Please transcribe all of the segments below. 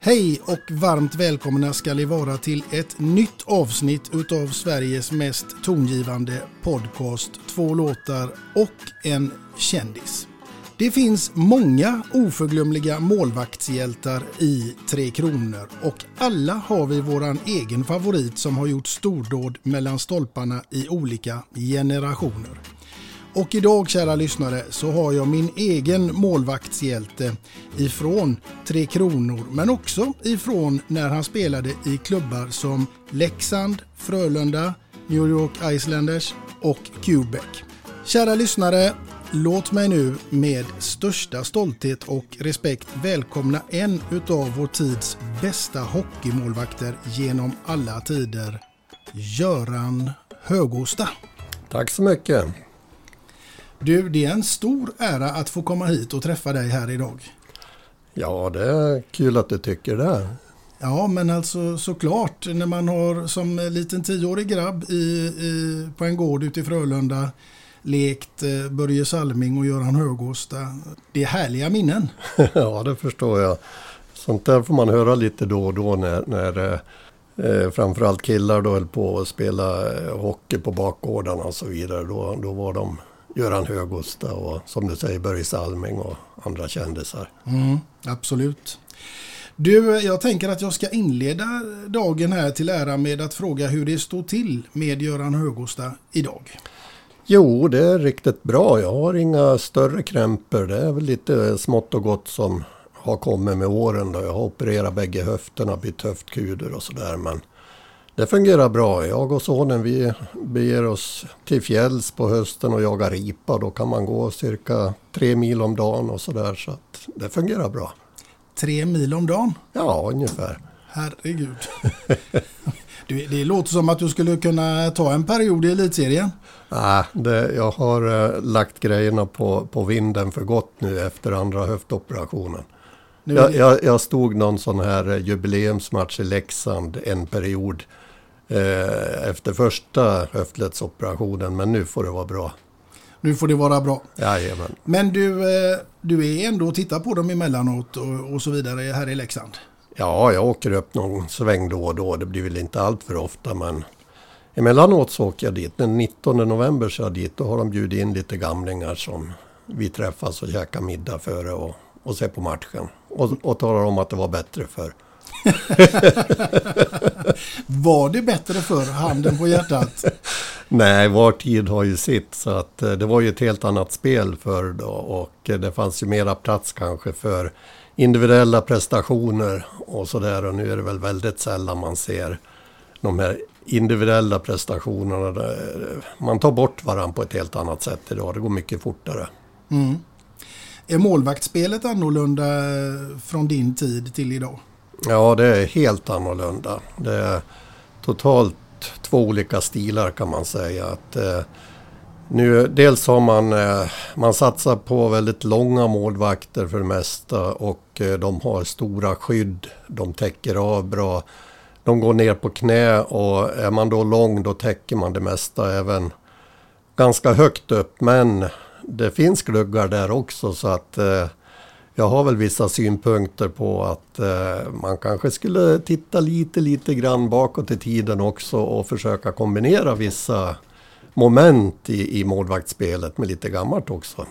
Hej och varmt välkomna ska ni vara till ett nytt avsnitt utav Sveriges mest tongivande podcast. Två låtar och en kändis. Det finns många oförglömliga målvaktshjältar i Tre Kronor och alla har vi våran egen favorit som har gjort stordåd mellan stolparna i olika generationer. Och idag kära lyssnare så har jag min egen målvaktshjälte ifrån Tre Kronor men också ifrån när han spelade i klubbar som Leksand, Frölunda, New York Islanders och Quebec. Kära lyssnare, låt mig nu med största stolthet och respekt välkomna en utav vår tids bästa hockeymålvakter genom alla tider, Göran Högosta. Tack så mycket. Du, det är en stor ära att få komma hit och träffa dig här idag. Ja, det är kul att du tycker det. Ja, men alltså såklart när man har som liten tioårig grabb i, i, på en gård ute i Frölunda lekt eh, Börje Salming och Göran Högåsta. Det är härliga minnen. ja, det förstår jag. Sånt där får man höra lite då och då när, när eh, framförallt killar då höll på att spela eh, hockey på bakgårdarna och så vidare. Då, då var de Göran Högosta och som du säger Börje Salming och andra kändisar. Mm, absolut. Du, jag tänker att jag ska inleda dagen här till ära med att fråga hur det står till med Göran Högosta idag. Jo, det är riktigt bra. Jag har inga större krämpor. Det är väl lite smått och gott som har kommit med åren. Då. Jag har opererat bägge höfterna, bytt höftkuder och sådär. Men det fungerar bra. Jag och sonen vi beger oss till fjälls på hösten och jagar ripa. Då kan man gå cirka tre mil om dagen och sådär. Så att det fungerar bra. Tre mil om dagen? Ja, ungefär. Herregud. Du, det låter som att du skulle kunna ta en period i elitserien. Nej, det, jag har äh, lagt grejerna på, på vinden för gott nu efter andra höftoperationen. Jag, jag, jag, stod någon sån här jubileumsmatch i Leksand en period eh, efter första höftledsoperationen. Men nu får det vara bra. Nu får det vara bra. Jajamän. Men du, eh, du är ändå och tittar på dem emellanåt och, och så vidare här i Leksand? Ja, jag åker upp någon sväng då och då. Det blir väl inte allt för ofta men emellanåt så åker jag dit. Den 19 november så är jag dit. Då har de bjudit in lite gamlingar som vi träffas och käkar middag före och, och ser på matchen. Och, och talar om att det var bättre för. Var det bättre för handen på hjärtat? Nej, var tid har ju sitt. Så att eh, det var ju ett helt annat spel förr då. Och eh, det fanns ju mera plats kanske för individuella prestationer och sådär. Och nu är det väl väldigt sällan man ser de här individuella prestationerna. Där man tar bort varandra på ett helt annat sätt idag. Det går mycket fortare. Mm. Är målvaktsspelet annorlunda från din tid till idag? Ja, det är helt annorlunda. Det är totalt två olika stilar kan man säga. Att, eh, nu, dels har man, eh, man satsar på väldigt långa målvakter för det mesta och eh, de har stora skydd. De täcker av bra. De går ner på knä och är man då lång då täcker man det mesta även ganska högt upp. Men det finns gluggar där också så att eh, jag har väl vissa synpunkter på att eh, man kanske skulle titta lite, lite grann bakåt i tiden också och försöka kombinera vissa moment i, i målvaktsspelet med lite gammalt också.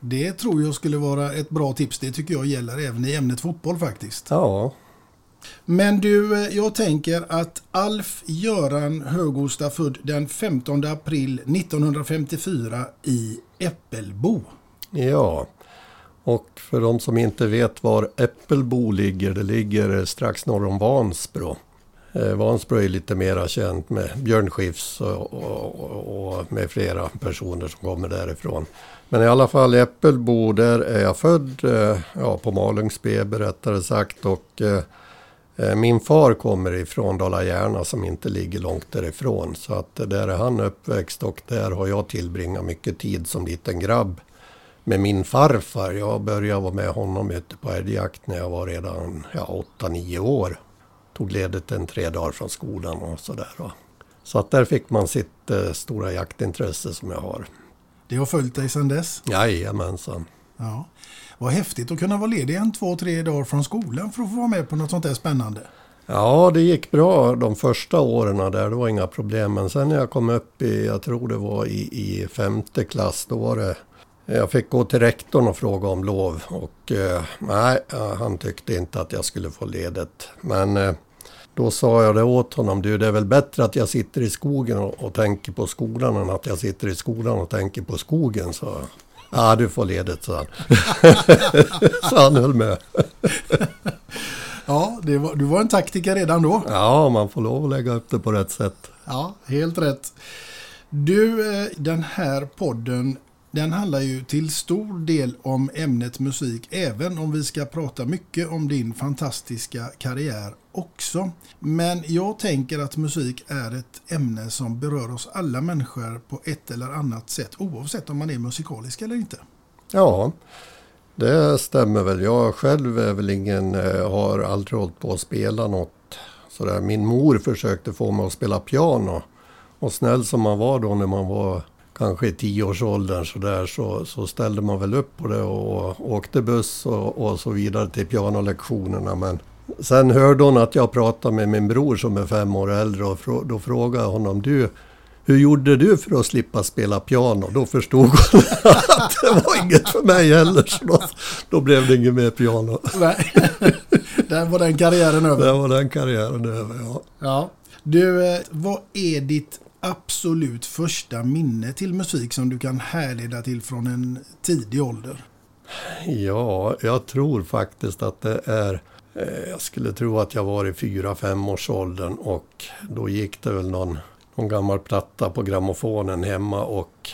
Det tror jag skulle vara ett bra tips. Det tycker jag gäller även i ämnet fotboll faktiskt. Ja. Men du, eh, jag tänker att Alf Göran Högosta född den 15 april 1954 i Äppelbo. Ja, och för de som inte vet var Äppelbo ligger, det ligger eh, strax norr om Vansbro. Eh, Vansbro är lite mera känt med Björn Skifs och, och, och, med flera personer som kommer därifrån. Men i alla fall i Äppelbo, där är jag född, eh, ja, på Malungsbe rättare sagt. Och eh, eh, min far kommer ifrån Dala-Järna som inte ligger långt därifrån. Så att där är han uppväxt och där har jag tillbringat mycket tid som liten grabb med min farfar. Jag började vara med honom ute på älgjakt när jag var redan ja, 8-9 år. Tog ledigt en tre dagar från skolan och sådär. Så att där fick man sitt eh, stora jaktintresse som jag har. Det har följt dig sedan dess? Jajamensan. Ja. Vad häftigt att kunna vara ledig en, två, tre dagar från skolan för att få vara med på något sånt där spännande. Ja, det gick bra de första åren där. Det var inga problem. Men sen när jag kom upp i, jag tror det var i, i femte klass, då var det jag fick gå till rektorn och fråga om lov och eh, nej, han tyckte inte att jag skulle få ledigt. Men eh, då sa jag det åt honom, du det är väl bättre att jag sitter i skogen och, och tänker på skolan än att jag sitter i skolan och tänker på skogen, sa jag. Ja, du får ledigt, sa han. så han höll med. ja, var, du var en taktiker redan då. Ja, man får lov att lägga upp det på rätt sätt. Ja, helt rätt. Du, eh, den här podden den handlar ju till stor del om ämnet musik, även om vi ska prata mycket om din fantastiska karriär också. Men jag tänker att musik är ett ämne som berör oss alla människor på ett eller annat sätt, oavsett om man är musikalisk eller inte. Ja, det stämmer väl. Jag själv är väl ingen, eh, har aldrig hållit på att spela något sådär. Min mor försökte få mig att spela piano. Och snäll som man var då när man var kanske i tioårsåldern så, där, så, så ställde man väl upp på det och åkte buss och, och så vidare till pianolektionerna. Men sen hörde hon att jag pratade med min bror som är fem år äldre och frå, då frågade jag honom du, hur gjorde du för att slippa spela piano? Då förstod hon att det var inget för mig heller. Så då, då blev det inget mer piano. Nej, där var den karriären över. Där var den karriären över, ja. ja. Du, eh, vad är ditt absolut första minne till musik som du kan härleda till från en tidig ålder? Ja, jag tror faktiskt att det är eh, jag skulle tro att jag var i fyra fem års åldern och då gick det väl någon, någon gammal platta på grammofonen hemma och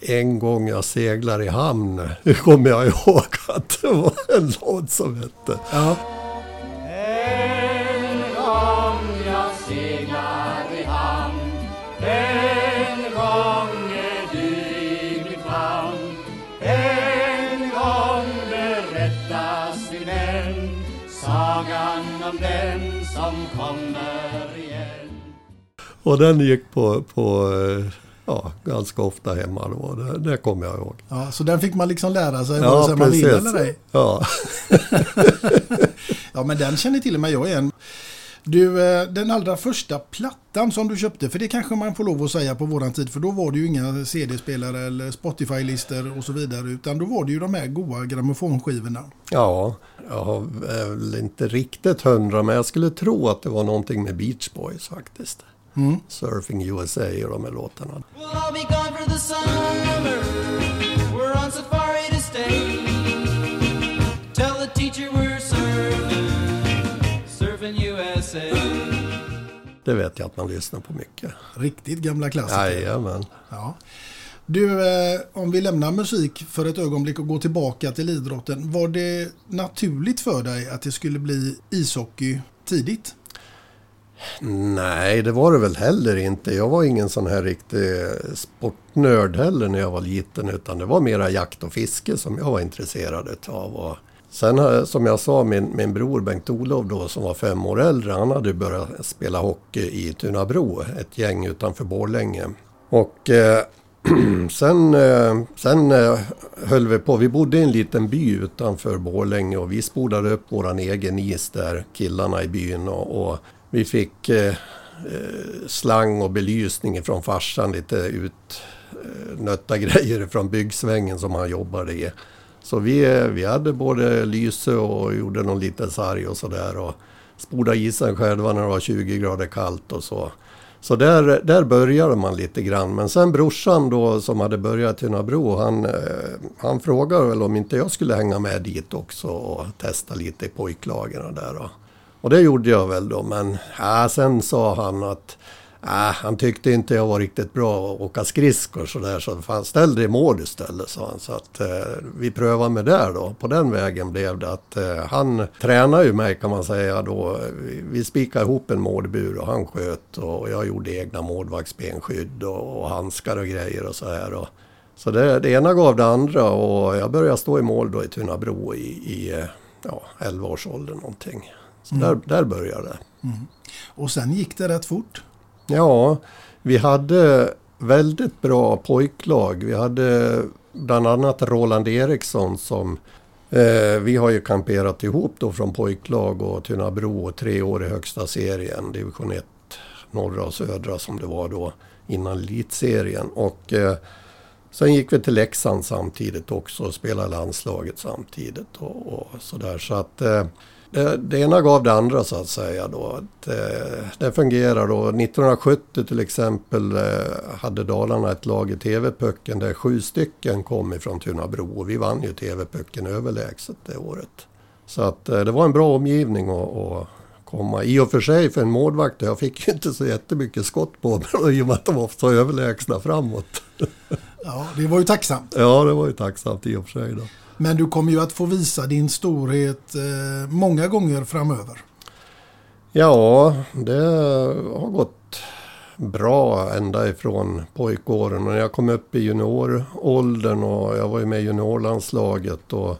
en gång jag seglar i hamn, nu kommer jag ihåg att det var en låt som hette. Ja. Och den gick på, på eh, ja, ganska ofta hemma då. Det, det kommer jag ihåg. Ja, så den fick man liksom lära sig ja, vare sig man eller ej? Ja. ja, men den känner till och med jag igen. Du, eh, den allra första plattan som du köpte, för det kanske man får lov att säga på våran tid, för då var det ju inga CD-spelare eller Spotify-listor och så vidare, utan då var det ju de här goa grammofonskivorna. Ja, jag har väl inte riktigt hundra, men jag skulle tro att det var någonting med Beach Boys faktiskt. Mm. Surfing USA och de här låtarna. Det vet jag att man lyssnar på mycket. Riktigt gamla klassiker. Jajamän. Ja. Du, eh, om vi lämnar musik för ett ögonblick och går tillbaka till idrotten. Var det naturligt för dig att det skulle bli ishockey tidigt? Nej, det var det väl heller inte. Jag var ingen sån här riktig sportnörd heller när jag var liten. Utan det var mera jakt och fiske som jag var intresserad av. Och sen eh, som jag sa, min, min bror Bengt-Olof då som var fem år äldre. Han hade börjat spela hockey i Tunabro, ett gäng utanför Borlänge. Och eh, sen, eh, sen eh, höll vi på, vi bodde i en liten by utanför Borlänge och vi spolade upp våran egen is där, killarna i byn. Och, och vi fick eh, eh, slang och belysning från farsan, lite utnötta grejer från byggsvängen som han jobbade i. Så vi, eh, vi hade både lyse och gjorde någon liten sarg och sådär. Och spolade isen själva när det var 20 grader kallt och så. Så där, där började man lite grann. Men sen brorsan då som hade börjat i Tunabro, han, eh, han frågade väl om inte jag skulle hänga med dit också och testa lite i pojklagen och där. Och, och det gjorde jag väl då. Men ja, sen sa han att ja, han tyckte inte jag var riktigt bra att åka skridskor så där. Så fan, ställ dig i mål istället sa han. Så att eh, vi prövade med det då. På den vägen blev det att eh, han tränade ju mig kan man säga då. Vi, vi spikade ihop en målbur och han sköt och jag gjorde egna målvaktsbenskydd och, och handskar och grejer och så här. Och, så det, det ena gav det andra och jag började stå i mål då i Tunabro i, i eh, ja, 11-årsåldern någonting. Så där, där började det. Och sen gick det rätt fort. Ja, vi hade väldigt bra pojklag. Vi hade bland annat Roland Eriksson som eh, vi har ju kamperat ihop då från pojklag och Tunabro tre år i högsta serien, division 1, norra och södra som det var då innan elitserien. Och eh, sen gick vi till Leksand samtidigt också och spelade landslaget samtidigt och, och sådär. Så att eh, det, det ena gav det andra så att säga då. Eh, det fungerar då. 1970 till exempel eh, hade Dalarna ett lag i TV-pucken där sju stycken kom ifrån Tunabro och vi vann ju TV-pucken överlägset det året. Så att eh, det var en bra omgivning att att komma. I och för sig för en målvakt, jag fick ju inte så jättemycket skott på mig i och med att de var så överlägsna framåt. Ja, det var ju tacksamt. Ja, det var ju tacksamt i och för sig då. Men du kommer ju att få visa din storhet eh, många gånger framöver. Ja, det har gått bra ända ifrån pojkåren. Och när jag kom upp i junioråldern och jag var ju med i juniorlandslaget och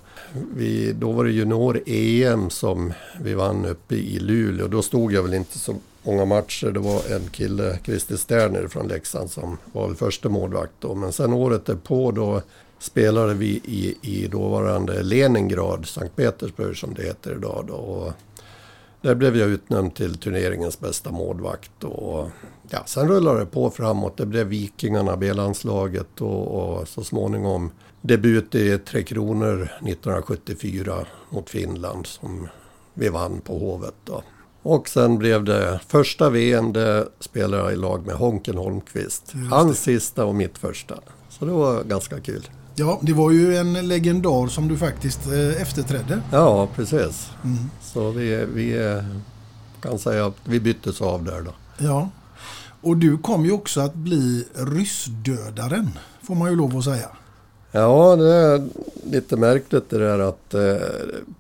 vi, då var det junior-EM som vi vann uppe i Luleå. Då stod jag väl inte så många matcher. Det var en kille, Christer Sterner från Leksand, som var väl första målvakt då. Men sen året därpå då spelade vi i, i dåvarande Leningrad, Sankt Petersburg som det heter idag. Då. Och där blev jag utnämnd till turneringens bästa målvakt. Och, ja, sen rullade det på framåt. Det blev Vikingarna, B-landslaget och, och så småningom debut i Tre Kronor 1974 mot Finland som vi vann på Hovet. Då. Och sen blev det första VM, det spelade jag i lag med Honken Holmqvist. Hans sista och mitt första. Så det var ganska kul. Ja, det var ju en legendar som du faktiskt eh, efterträdde. Ja, precis. Så vi, vi eh, kan säga att vi byttes av där då. Ja. Och du kom ju också att bli ryssdödaren, får man ju lov att säga. Ja, det är lite märkligt det där att eh,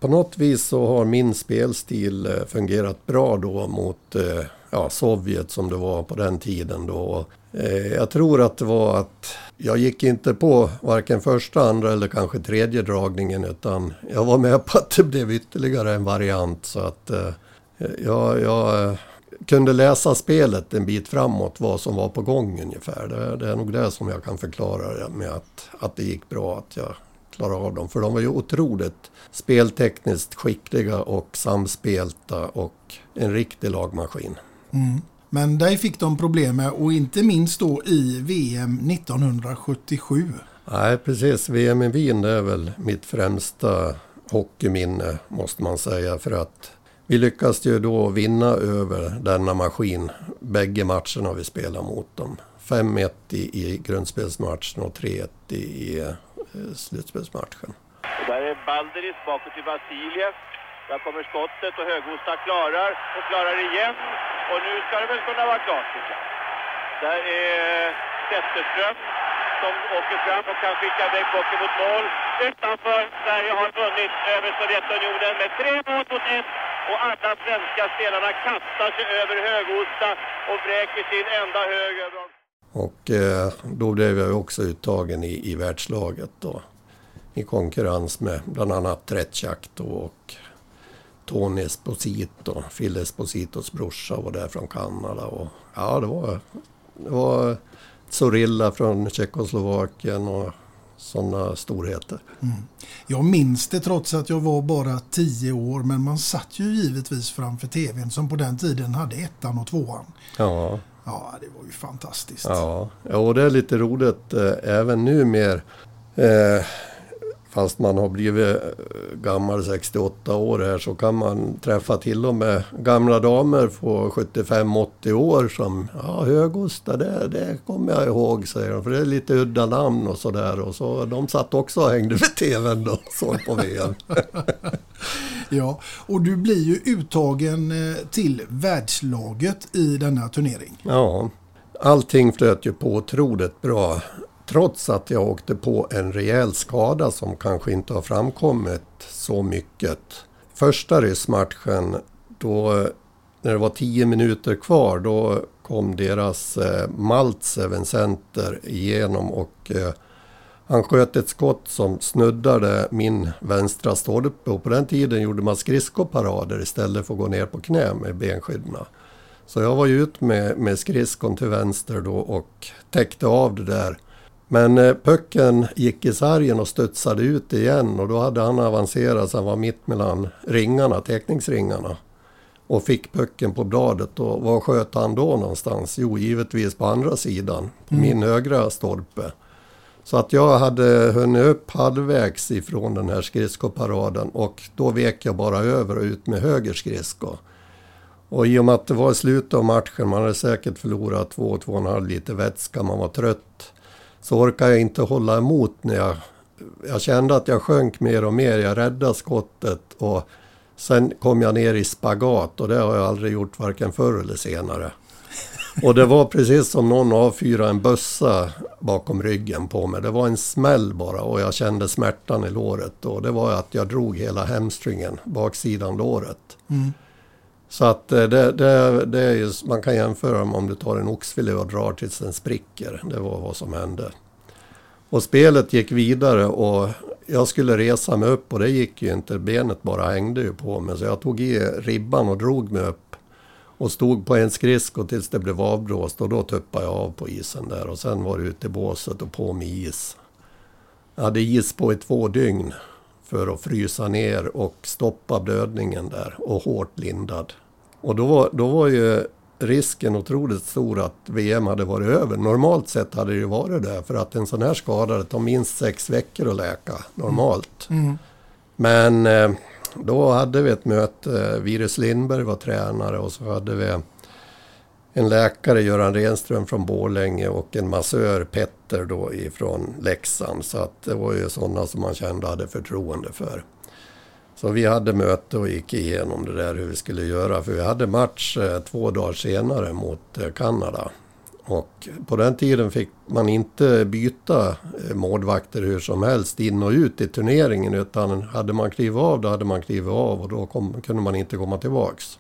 på något vis så har min spelstil eh, fungerat bra då mot eh, ja, Sovjet som det var på den tiden då. Eh, jag tror att det var att jag gick inte på varken första, andra eller kanske tredje dragningen utan jag var med på att det blev ytterligare en variant så att eh, jag, jag eh, kunde läsa spelet en bit framåt, vad som var på gång ungefär. Det, det är nog det som jag kan förklara det med att, att det gick bra, att jag klarade av dem. För de var ju otroligt speltekniskt skickliga och samspelta och en riktig lagmaskin. Mm. Men där fick de problem med och inte minst då i VM 1977. Nej, precis. VM i Wien är väl mitt främsta hockeyminne måste man säga. För att vi lyckades ju då vinna över denna maskin bägge matcherna vi spelade mot dem. 5-1 i, i grundspelsmatchen och 3-1 i, i eh, slutspelsmatchen. Där är Balderis bakåt till Vasiljev. Där kommer skottet och Höghosta klarar och klarar igen. Och nu ska det väl kunna vara klart. Där är Zetterström som åker fram och kan skicka iväg pucken mot mål. Utanför. Sverige har vunnit över Sovjetunionen med tre mål mot ett. Och alla svenska spelarna kastar sig över Höghosta och vräker sin enda hög över. Och eh, då blev jag också uttagen i, i världslaget då. I konkurrens med bland annat Tretjak och Tony Esposito, Phil Espositos brorsa var där från Kanada. Och, ja, det var, det var Zorilla från Tjeckoslovakien och sådana storheter. Mm. Jag minns det trots att jag var bara tio år men man satt ju givetvis framför tvn som på den tiden hade ettan och tvåan. Ja, Ja, det var ju fantastiskt. ja. ja och det är lite roligt eh, även nu mer. Eh, fast man har blivit eh, gammal 68 år här så kan man träffa till och med gamla damer på 75-80 år som ja, Högosta, det, det kommer jag ihåg säger de. För det är lite udda namn och sådär. Och så de satt också och hängde vid tvn då och såg på VM. Ja, och du blir ju uttagen eh, till världslaget i denna turnering. Ja, allting flöt ju på otroligt bra. Trots att jag åkte på en rejäl skada som kanske inte har framkommit så mycket. Första ryssmatchen, då när det var tio minuter kvar, då kom deras eh, Maltsev, center, igenom och eh, han sköt ett skott som snuddade min vänstra stolpe och på den tiden gjorde man skridskoparader istället för att gå ner på knä med benskydden. Så jag var ju ut med, med skridskon till vänster då och täckte av det där. Men eh, pucken gick i sargen och studsade ut igen och då hade han avancerat så han var mitt mellan ringarna, teckningsringarna. Och fick pucken på bladet och var sköt han då någonstans? Jo, givetvis på andra sidan, på min högra stolpe. Så att jag hade hunnit upp halvvägs ifrån den här skridskoparaden och då vek jag bara över och ut med höger skridsko. Och i och med att det var slutet av matchen, man hade säkert förlorat två, två och en halv liter vätska, man var trött. Så orkade jag inte hålla emot när jag... Jag kände att jag sjönk mer och mer, jag räddade skottet och sen kom jag ner i spagat och det har jag aldrig gjort varken förr eller senare. Och det var precis som någon avfyrade en bössa bakom ryggen på mig. Det var en smäll bara och jag kände smärtan i låret. Och det var att jag drog hela hamstringen, baksidan låret. Mm. Så att eh, det, det, det är ju, man kan jämföra med om du tar en oxfilé och drar tills den spricker. Det var vad som hände. Och spelet gick vidare och jag skulle resa mig upp och det gick ju inte. Benet bara hängde ju på mig. Så jag tog i ribban och drog mig upp. Och stod på en skridsko tills det blev avblåst och då tuppade jag av på isen där. Och sen var det ute i båset och på med is. Jag hade is på i två dygn för att frysa ner och stoppa blödningen där och hårt lindad. Och då var, då var ju risken otroligt stor att VM hade varit över. Normalt sett hade det ju varit det för att en sån här skada tar minst sex veckor att läka normalt. Mm. Men eh, då hade vi ett möte. Virus Lindberg var tränare och så hade vi en läkare, Göran Renström från Borlänge och en massör, Petter då ifrån Leksand. Så att det var ju sådana som man kände hade förtroende för. Så vi hade möte och gick igenom det där hur vi skulle göra. För vi hade match eh, två dagar senare mot eh, Kanada. Och på den tiden fick man inte byta eh, målvakter hur som helst in och ut i turneringen. Utan hade man klivit av, då hade man klivit av och då kom, kunde man inte komma tillbaks.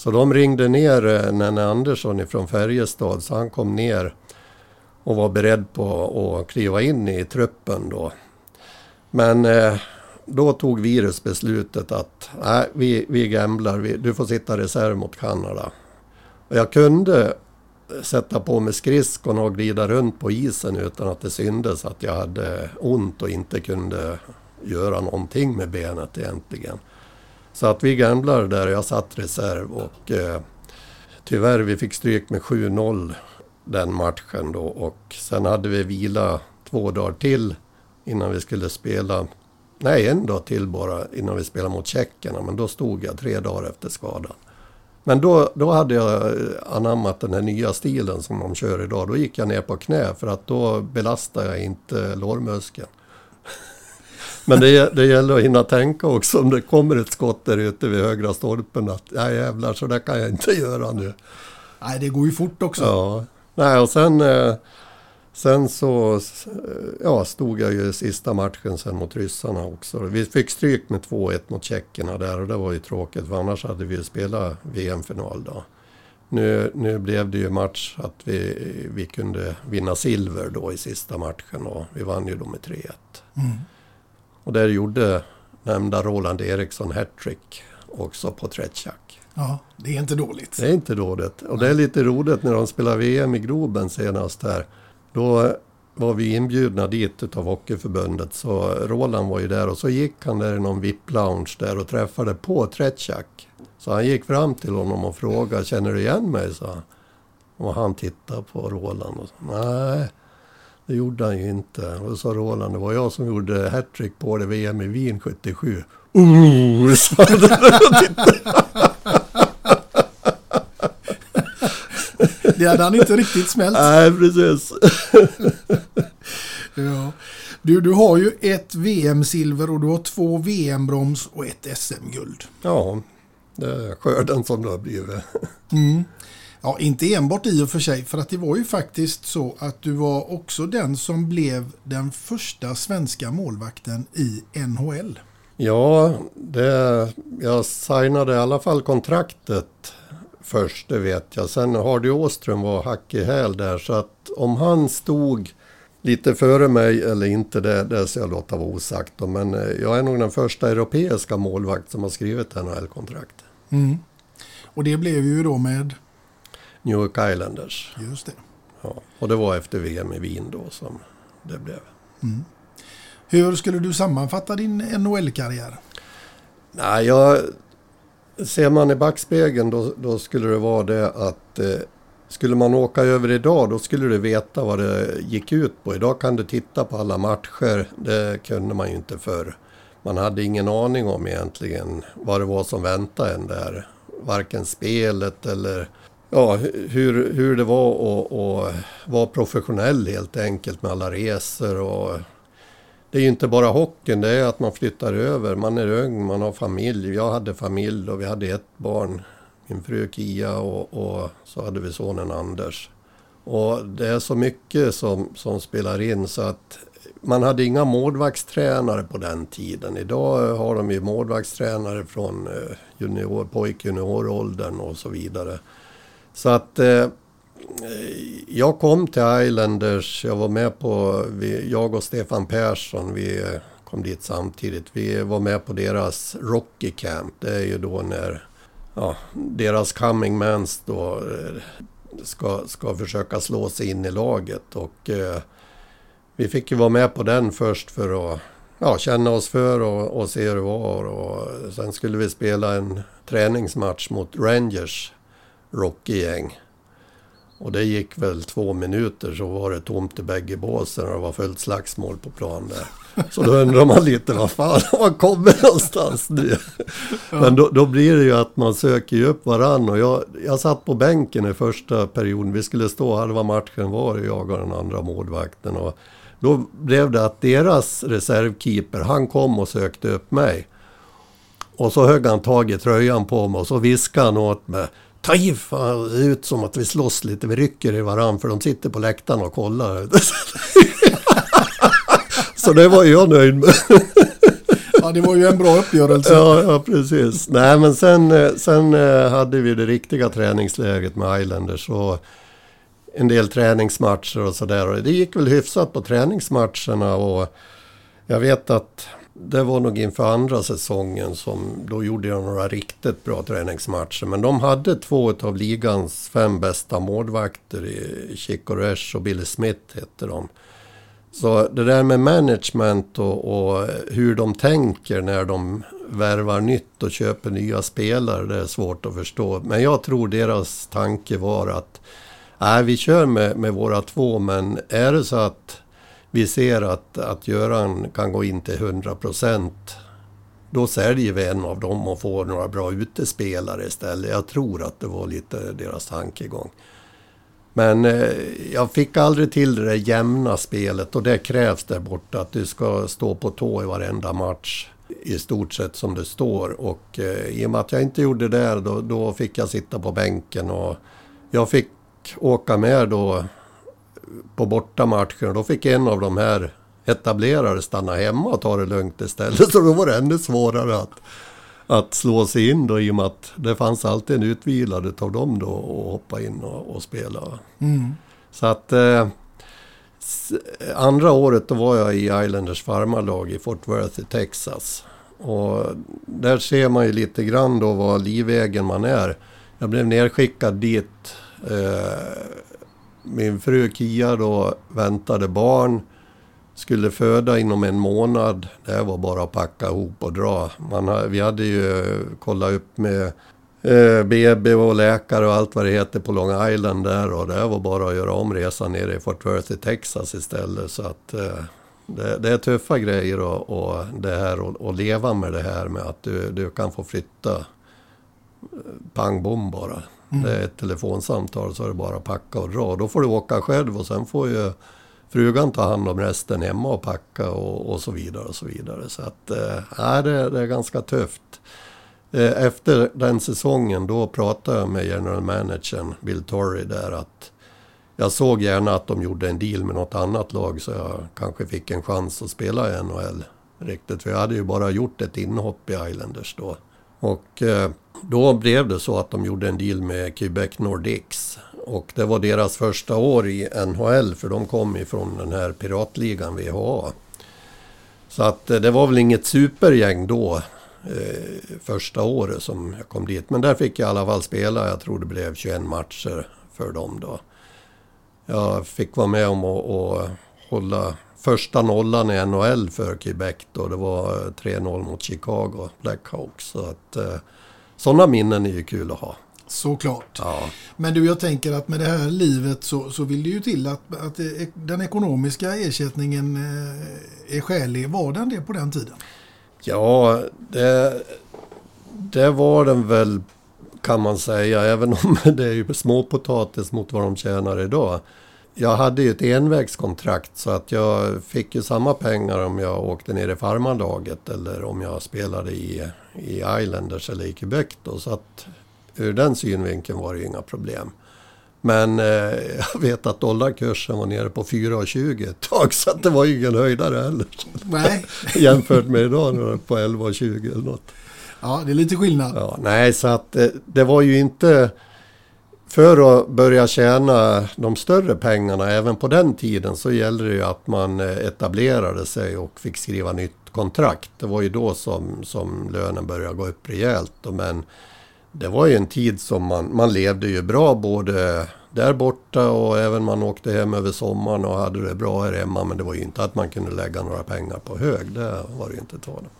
Så de ringde ner eh, Nenne Andersson från Färjestad, så han kom ner och var beredd på att kliva in i truppen då. Men eh, då tog Virus beslutet att nej, vi, vi gamblar, vi, du får sitta reserv mot Kanada. Och jag kunde sätta på mig skridskorna och glida runt på isen utan att det syndes att jag hade ont och inte kunde göra någonting med benet egentligen. Så att vi gamblade där och jag satt reserv och eh, tyvärr vi fick stryk med 7-0 den matchen då och sen hade vi vila två dagar till innan vi skulle spela. Nej, en dag till bara innan vi spelade mot tjeckerna men då stod jag tre dagar efter skadan. Men då, då hade jag eh, anammat den här nya stilen som de kör idag. Då gick jag ner på knä för att då belastar jag inte lårmuskeln. Men det, det gäller att hinna tänka också om det kommer ett skott där ute vid högra stolpen att nej jävlar så där kan jag inte göra nu. Nej, det går ju fort också. Ja, nej och sen, eh, sen så eh, ja, stod jag ju sista matchen sen mot ryssarna också. Vi fick stryk med 2-1 mot tjeckerna där och det var ju tråkigt för annars hade vi ju spelat VM-final då. Nu, nu blev det ju match att vi, vi kunde vinna silver då i sista matchen och vi vann ju då med 3-1. Mm. Och där gjorde nämnda Roland Eriksson hattrick också på Tretjak. Ja, det är inte dåligt. Det är inte dåligt. Och det är lite roligt när de spelar VM i Globen senast här. Då var vi inbjudna dit utav Hockeyförbundet. Så Roland var ju där och så gick han där i någon VIP-lounge där och träffade på Tretjak. Så han gick fram till honom och frågade, känner du igen mig? sa han. Och han tittade på Roland och sa, nej. Det gjorde han ju inte. Och sa Roland, det var jag som gjorde hattrick på det VM i Wien 77. Ooh, sa Det hade han inte riktigt smält. Nej, precis. Ja. Du, du har ju ett VM-silver och du har två VM-brons och ett SM-guld. Ja, det är skörden som det har blivit. Mm. Ja, inte enbart i och för sig, för att det var ju faktiskt så att du var också den som blev den första svenska målvakten i NHL. Ja, det, jag signade i alla fall kontraktet först, det vet jag. Sen Hardy Åström var hack i häl där, så att om han stod lite före mig eller inte, det, det ska jag låta vara osagt. då. Men eh, jag är nog den första europeiska målvakt som har skrivit NHL-kontrakt. Mm. Och det blev ju då med, New York Islanders. just det. Ja, och det var efter VM i Wien då som det blev. Hur skulle du sammanfatta din NHL-karriär? Nej, jag, ser man i backspegeln då, då skulle det vara det att eh, skulle man åka över idag då skulle du veta vad det gick ut på. Idag kan du titta på alla matcher. Det kunde man ju inte förr. Man hade ingen aning om egentligen vad det var som väntade en där. Varken spelet eller ja, hur, hur det var att, att vara professionell helt enkelt med alla resor och det är ju inte bara hockeyn, det är att man flyttar över. Man är ung, man har familj. Jag hade familj och vi hade ett barn. Min fru Kia och, och så hade vi sonen Anders. Och det är så mycket som, som spelar in så att man hade inga målvaktstränare på den tiden. Idag har de ju målvaktstränare från eh, junior, pojk junioråldern och så vidare. Så att eh, jag kom till Islanders, jag var med på, vi, jag och Stefan Persson, vi eh, kom dit samtidigt. Vi var med på deras Rocky Camp. Det är ju då när ja, deras coming mans då eh, ska, ska försöka slå sig in i laget. Och eh, vi fick ju vara med på den först för att ja, känna oss för och, och se hur det var. Och sen skulle vi spela en träningsmatch mot Rangers Rocky-gäng. Och det gick väl två minuter så var det tomt i bägge båsen och det var fullt slagsmål på plan där. Så då undrar man lite, vad fan man kommit någonstans nu? Men då, då blir det ju att man söker ju upp varann och jag, jag satt på bänken i första perioden. Vi skulle stå halva matchen var jag och den andra målvakten. Och då blev det att deras reservkeeper, han kom och sökte upp mig. Och så högg han tag i tröjan på mig och så viskade han åt mig. Ta i fan, ut som att vi slåss lite, vi rycker i varann för de sitter på läktaren och kollar. så det var jag nöjd med. Ja, det var ju en bra uppgörelse. Ja, ja, precis. Nej, men sen, eh, sen eh, hade vi det riktiga träningsläget med Islanders och en del träningsmatcher och sådär. Det gick väl hyfsat på träningsmatcherna och jag vet att det var nog inför andra säsongen som då gjorde jag några riktigt bra träningsmatcher. Men de hade två av ligans fem bästa målvakter Chico Resch och Billy Smith hette de. Så det där med management och, och, hur de tänker när de värvar nytt och köper nya spelare, det är svårt att förstå. Men jag tror deras tanke var att nej, vi kör med, med våra två, men är det så att vi ser att, att Göran kan gå in till 100 procent då säljer vi en av dem och får några bra utespelare istället. Jag tror att det var lite deras tankegång. Men eh, jag fick aldrig till det där jämna spelet och det krävs där borta att du ska stå på tå i varenda match i stort sett som det står. Och eh, i och med att jag inte gjorde det där då, då fick jag sitta på bänken och jag fick åka med då på bortamatchen. Då fick en av de här etablerade stanna hemma och ta det lugnt istället. Så då var det ännu svårare att, att slå sig in då i och med att det fanns alltid en utvilad av dem då och hoppa in och, och spela. Mm. Så att eh, andra året då var jag i Islanders farmarlag i Fort Worth i Texas. Och där ser man ju lite grann då vad livvägen man är. Jag blev nerskickad dit. Eh, min fru Kia då väntade barn. Skulle föda inom en månad. Det var bara att packa ihop och dra. Man, vi hade ju kollat upp med eh, BB och läkare och allt vad det heter på Long Island där. Och det var bara att göra om resan nere i Fort Worth i Texas istället. Så att eh, det, det, är tuffa grejer och, och det här och, och, leva med det här med att du, du kan få flytta eh, pang bom bara. Mm. Det är ett telefonsamtal så är det bara att packa och dra. Då får du åka själv och sen får ju frugan ta hand om resten hemma och packa och, och så vidare och så vidare. Så att, eh, det, det är ganska tufft. Eh, efter den säsongen då pratade jag med general managern Bill Torrey där att jag såg gärna att de gjorde en deal med något annat lag så jag kanske fick en chans att spela i NHL riktigt. För jag hade ju bara gjort ett inhopp i Islanders då. Och eh, då blev det så att de gjorde en deal med Quebec Nordics. Och det var deras första år i NHL för de kom ifrån den här piratligan VHA. Så att eh, det var väl inget supergäng då eh, första året som jag kom dit. Men där fick jag i alla fall spela. Jag tror det blev 21 matcher för dem då. Jag fick vara med om att, att hålla första nollan i NHL för Quebec då. Det var eh, 3-0 mot Chicago Blackhawks. Så att eh, sådana minnen är ju kul att ha. Såklart. Ja. Men du, jag tänker att med det här livet så, så vill det ju till att, att den ekonomiska ersättningen eh, är skälig. Var den det på den tiden? Ja, det, det var den väl kan man säga, även om det är ju småpotatis mot vad de tjänar idag. Jag hade ju ett envägskontrakt så att jag fick ju samma pengar om jag åkte ner i farmarlaget eller om jag spelade i, i Islanders eller i Quebec då. Så att ur den synvinkeln var det ju inga problem. Men eh, jag vet att dollarkursen var nere på 4,20 ett tag så att det var ju ingen höjdare heller. Nej. Jämfört med idag när det är på 11,20 eller något. Ja, det är lite skillnad. Ja, nej, så att eh, det var ju inte... För att börja tjäna de större pengarna även på den tiden så gällde det ju att man eh, etablerade sig och fick skriva nytt kontrakt. Det var ju då som, som lönen började gå upp rejält. Men det var ju en tid som man, man levde ju bra både där borta och även man åkte hem över sommaren och hade det bra här hemma. Men det var ju inte att man kunde lägga några pengar på hög. Det var det ju inte tal om.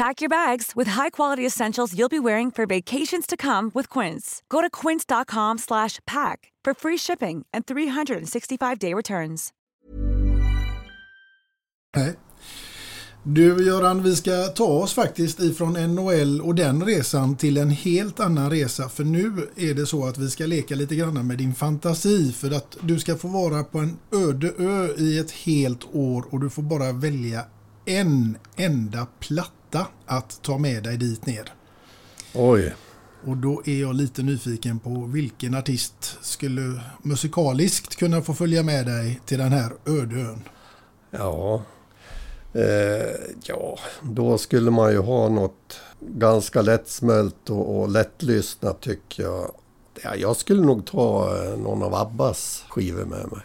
Pack your bags with high-quality essentials you'll be wearing for vacations to come with Quince. Go to quince.com slash pack for free shipping and 365-day returns. Nej. Du Göran, vi ska ta oss faktiskt ifrån NHL och den resan till en helt annan resa. För nu är det så att vi ska leka lite grann med din fantasi. För att du ska få vara på en öde ö i ett helt år och du får bara välja en enda plats platta att ta med dig dit ner. Oj. Och då är jag lite nyfiken på vilken artist skulle musikaliskt kunna få följa med dig till den här öde ön. Ja. Eh, ja, då skulle man ju ha något ganska lättsmält och, och lättlyssnat tycker jag. Ja, jag skulle nog ta eh, någon av Abbas skivor med mig.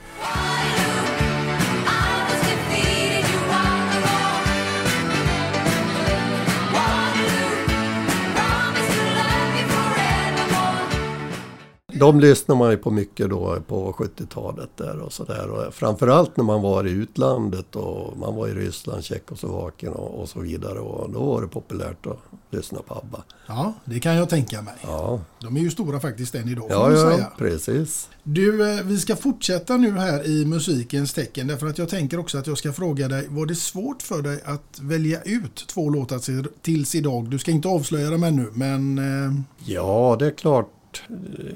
De lyssnar man ju på mycket då på 70-talet där och sådär. Och framförallt när man var i utlandet och man var i Ryssland, Tjeckoslovakien och, och så vidare. Och då var det populärt att lyssna på ABBA. Ja, det kan jag tänka mig. Ja, De är ju stora faktiskt än idag ja, ja säga. precis. Du, eh, vi ska fortsätta nu här i musikens tecken därför att jag tänker också att jag ska fråga dig, var det svårt för dig att välja ut två låtar till- tills idag? Du ska inte avslöja dem ännu, men eh, Ja, det är klart.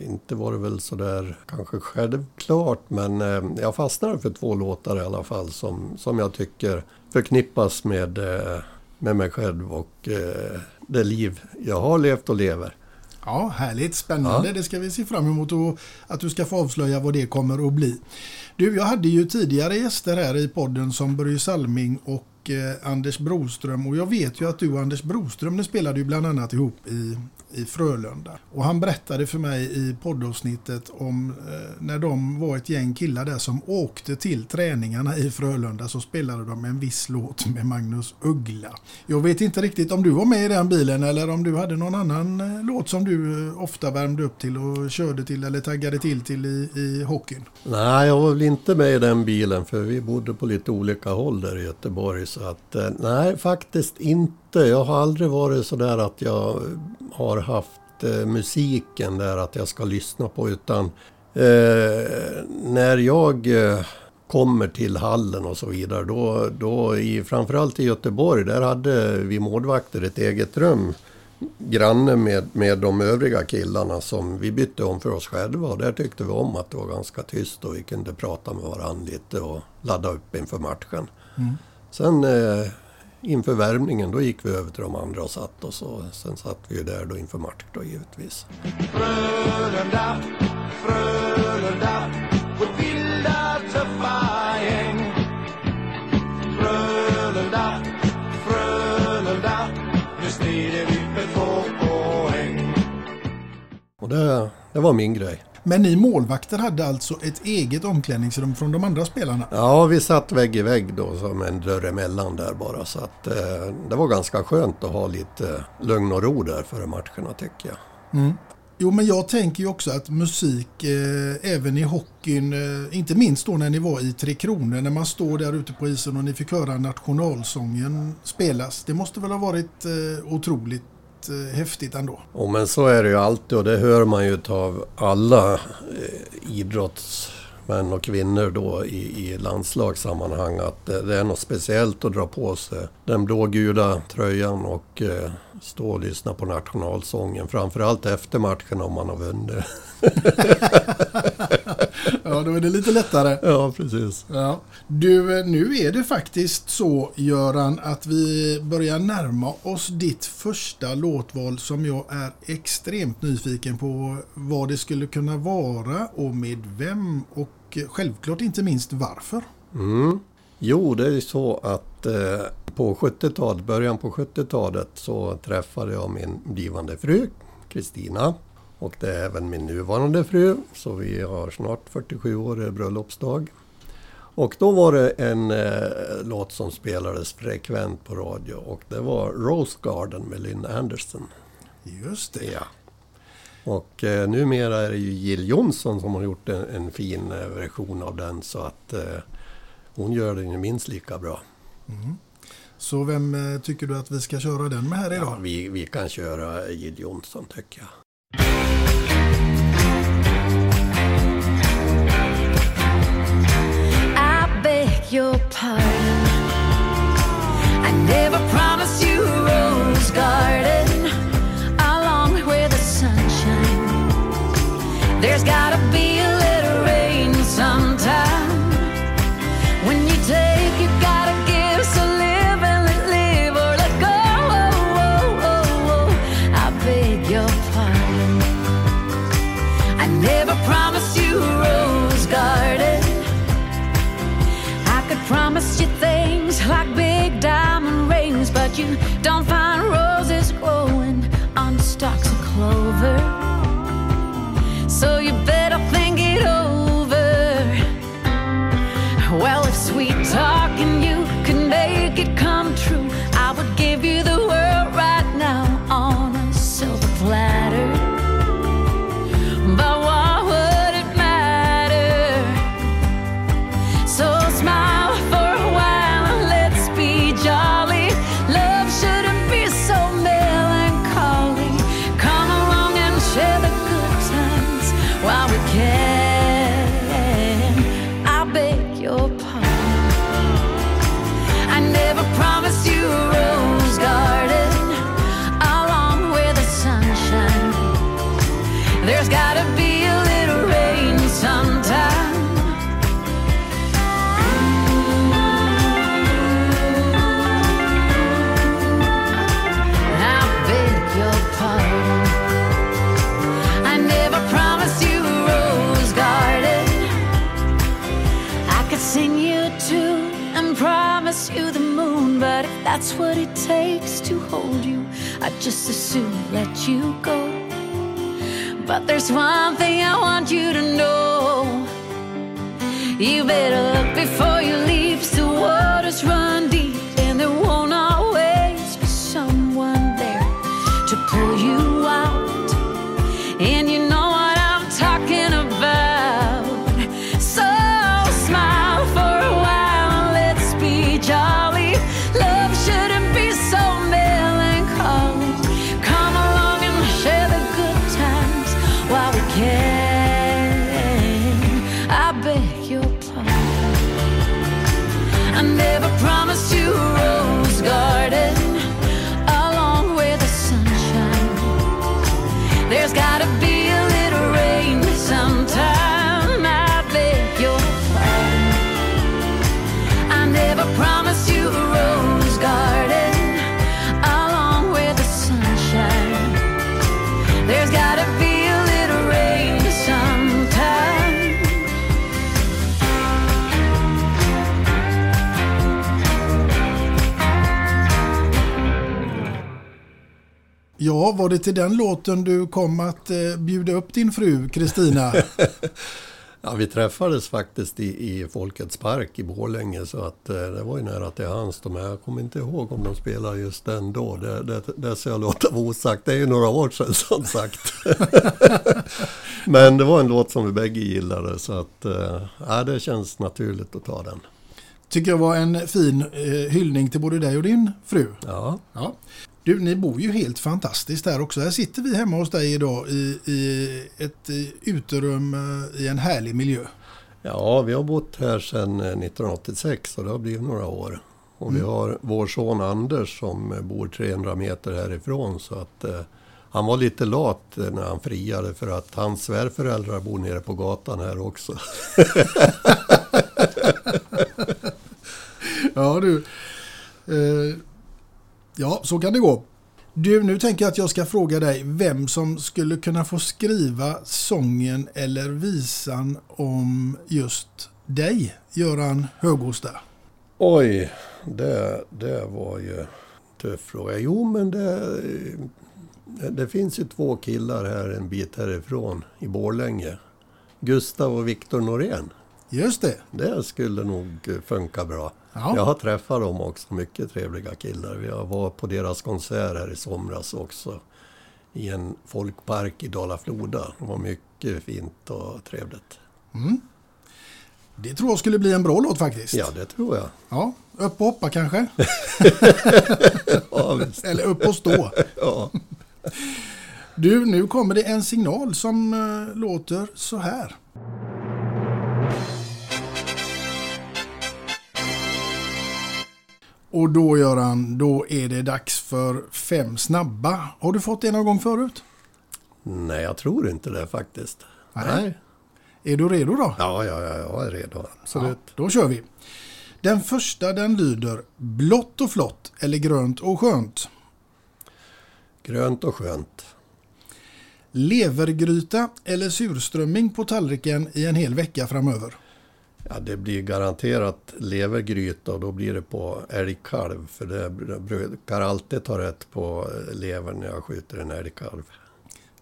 Inte var det väl sådär kanske självklart men eh, jag fastnade för två låtar i alla fall som, som jag tycker förknippas med, eh, med mig själv och eh, det liv jag har levt och lever. ja, härligt, spännande. Ja. Det ska vi se fram emot och att du ska få avslöja vad det kommer att bli. Du, jag hade ju tidigare gäster här i podden som Börje Salming och Anders Broström och jag vet ju att du och Anders Broström ni spelade ju bland annat ihop i, i Frölunda. Och han berättade för mig i poddavsnittet om eh, när de var ett gäng killar där som åkte till träningarna i Frölunda så spelade de en viss låt med Magnus Uggla. Jag vet inte riktigt om du var med i den bilen eller om du hade någon annan eh, låt som du eh, ofta värmde upp till och körde till eller taggade till till i, i hockeyn. Nej, jag var väl inte med i den bilen för vi bodde på lite olika håll där i Göteborg. Så att, eh, nej, faktiskt inte. Jag har aldrig varit så där att jag har haft eh, musiken där att jag ska lyssna på utan eh, när jag eh, kommer till hallen och så vidare då, då i, framförallt i Göteborg där hade vi målvakter ett eget rum granne med, med de övriga killarna som vi bytte om för oss själva. Och där tyckte vi om att det var ganska tyst och vi kunde prata med varandra lite och ladda upp inför matchen. Sen eh, inför värmningen då gick vi över till de andra och satt oss och sen satt vi ju där då inför match då givetvis. Frölunda, Frölunda, vårt vilda tuffa gäng. Frölunda, Frölunda, nu strider vi för två poäng. Och det, det var min grej. Men ni målvakter hade alltså ett eget omklädningsrum från de andra spelarna? Ja, vi satt vägg i vägg då som en dörr emellan där bara. Så att eh, det var ganska skönt att ha lite lugn och ro där före matcherna tycker jag. Jo, men jag tänker ju också att musik, eh, även i hockeyn, eh, inte minst då när ni var i Tre Kronor, när man står där ute på isen och ni fick höra nationalsången spelas. Det måste väl ha varit eh, otroligt eh, häftigt ändå? Ja men så är det ju alltid och det hör man ju av alla eh, och kvinnor då i, i landslagssammanhang att det, det är något speciellt att dra på sig den blågula tröjan och eh, stå och lyssna på nationalsången. Framförallt efter matchen om man har vunnit. Ja, då är det lite lättare. ja, precis. Ja. Du, nu är det faktiskt så Göran att vi börjar närma oss ditt första låtval som jag är extremt nyfiken på vad det skulle kunna vara och med vem och självklart inte minst varför. Mm. Jo, det är så att eh, på 70-talet, början på 70-talet så träffade jag min blivande fru Kristina. Och det är även min nuvarande fru, så vi har snart 47 år bröllopsdag. Och då var det en eh, låt som spelades frekvent på radio och det var Rose Garden med Lynn Anderson. Just det. Ja. Och eh, numera är det ju Jill Johnson som har gjort en, en fin eh, version av den så att eh, hon gör den ju minst lika bra. Så vem eh, tycker du att vi ska köra den med här idag? Ja, vi, vi kan köra Jill Johnson tycker jag. I beg your pardon. I never promised you just as soon let you go. But there's one thing I want you to know. You better look before you leave. Var det till den låten du kom att eh, bjuda upp din fru Kristina? Ja, vi träffades faktiskt i, i Folkets park i Borlänge så att eh, det var ju nära till hands. Men jag kommer inte ihåg om de spelade just den då. Det, det, det ska jag låta vara osagt. Det är ju några år sedan som sagt. Men det var en låt som vi bägge gillade så att eh, det känns naturligt att ta den. Tycker jag var en fin eh, hyllning till både dig och din fru. Ja, Ja. Du, ni bor ju helt fantastiskt där också. Här sitter vi hemma hos dig idag i, i ett eh, uterum eh, i en härlig miljö. Ja, vi har bott här sedan eh, 1986 och det har blivit några år. Och vi Mm. har vår son Anders som eh, bor 300 meter härifrån så att eh, han var lite lat eh, när han friade för att hans svärföräldrar bor nere på gatan här också. Ja du. Eh, ja, så kan det gå. Du, nu tänker jag att jag ska fråga dig vem som skulle kunna få skriva sången eller visan om just dig, Göran Högosta. Oj, det, det var ju en tuff fråga. Jo, men det, det finns ju två killar här en bit härifrån i Borlänge. Gustav och Viktor Norén. Just det. Det skulle nog funka bra. Ja. Jag har träffat dem också, mycket trevliga killar. Har varit på deras konsert här i somras också. I en folkpark i Dala-Floda. Det var mycket fint och trevligt. Mm. Det tror jag skulle bli en bra låt faktiskt. Ja, det tror jag. Ja, upp och hoppa kanske? Ja. Eller upp och stå. Ja. Du, nu kommer det en signal som eh, låter så här. Och då Göran, då är det dags för fem snabba. Har du fått det någon gång förut? Nej, jag tror inte det faktiskt. Nej. Är du redo då? Ja, ja, ja, jag är redo. Absolut. Ja, då kör vi. Den första den lyder blått och flott eller grönt och skönt. Grönt och skönt. Levergryta eller surströmming på tallriken i en hel vecka framöver. Ja, det blir garanterat levergryta och då blir det på älgkalv. För det brukar alltid ta rätt på levern när jag skjuter en älgkalv.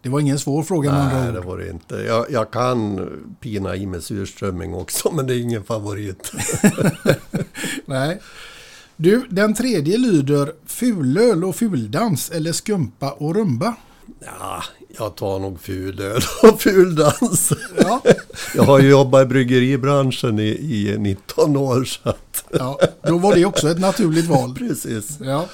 Det var ingen svår fråga med Nej, det var det inte. Jag, jag kan pina i med surströmming också, men det är ingen favorit. Nej. Du, den tredje lyder fulöl och fuldans eller skumpa och rumba. Ja, jag tar nog fulöl och fuldans. Ja. Jag har ju jobbat i bryggeribranschen i, i 19 år. Så att... Ja, då var det också ett naturligt val. Precis. Ja.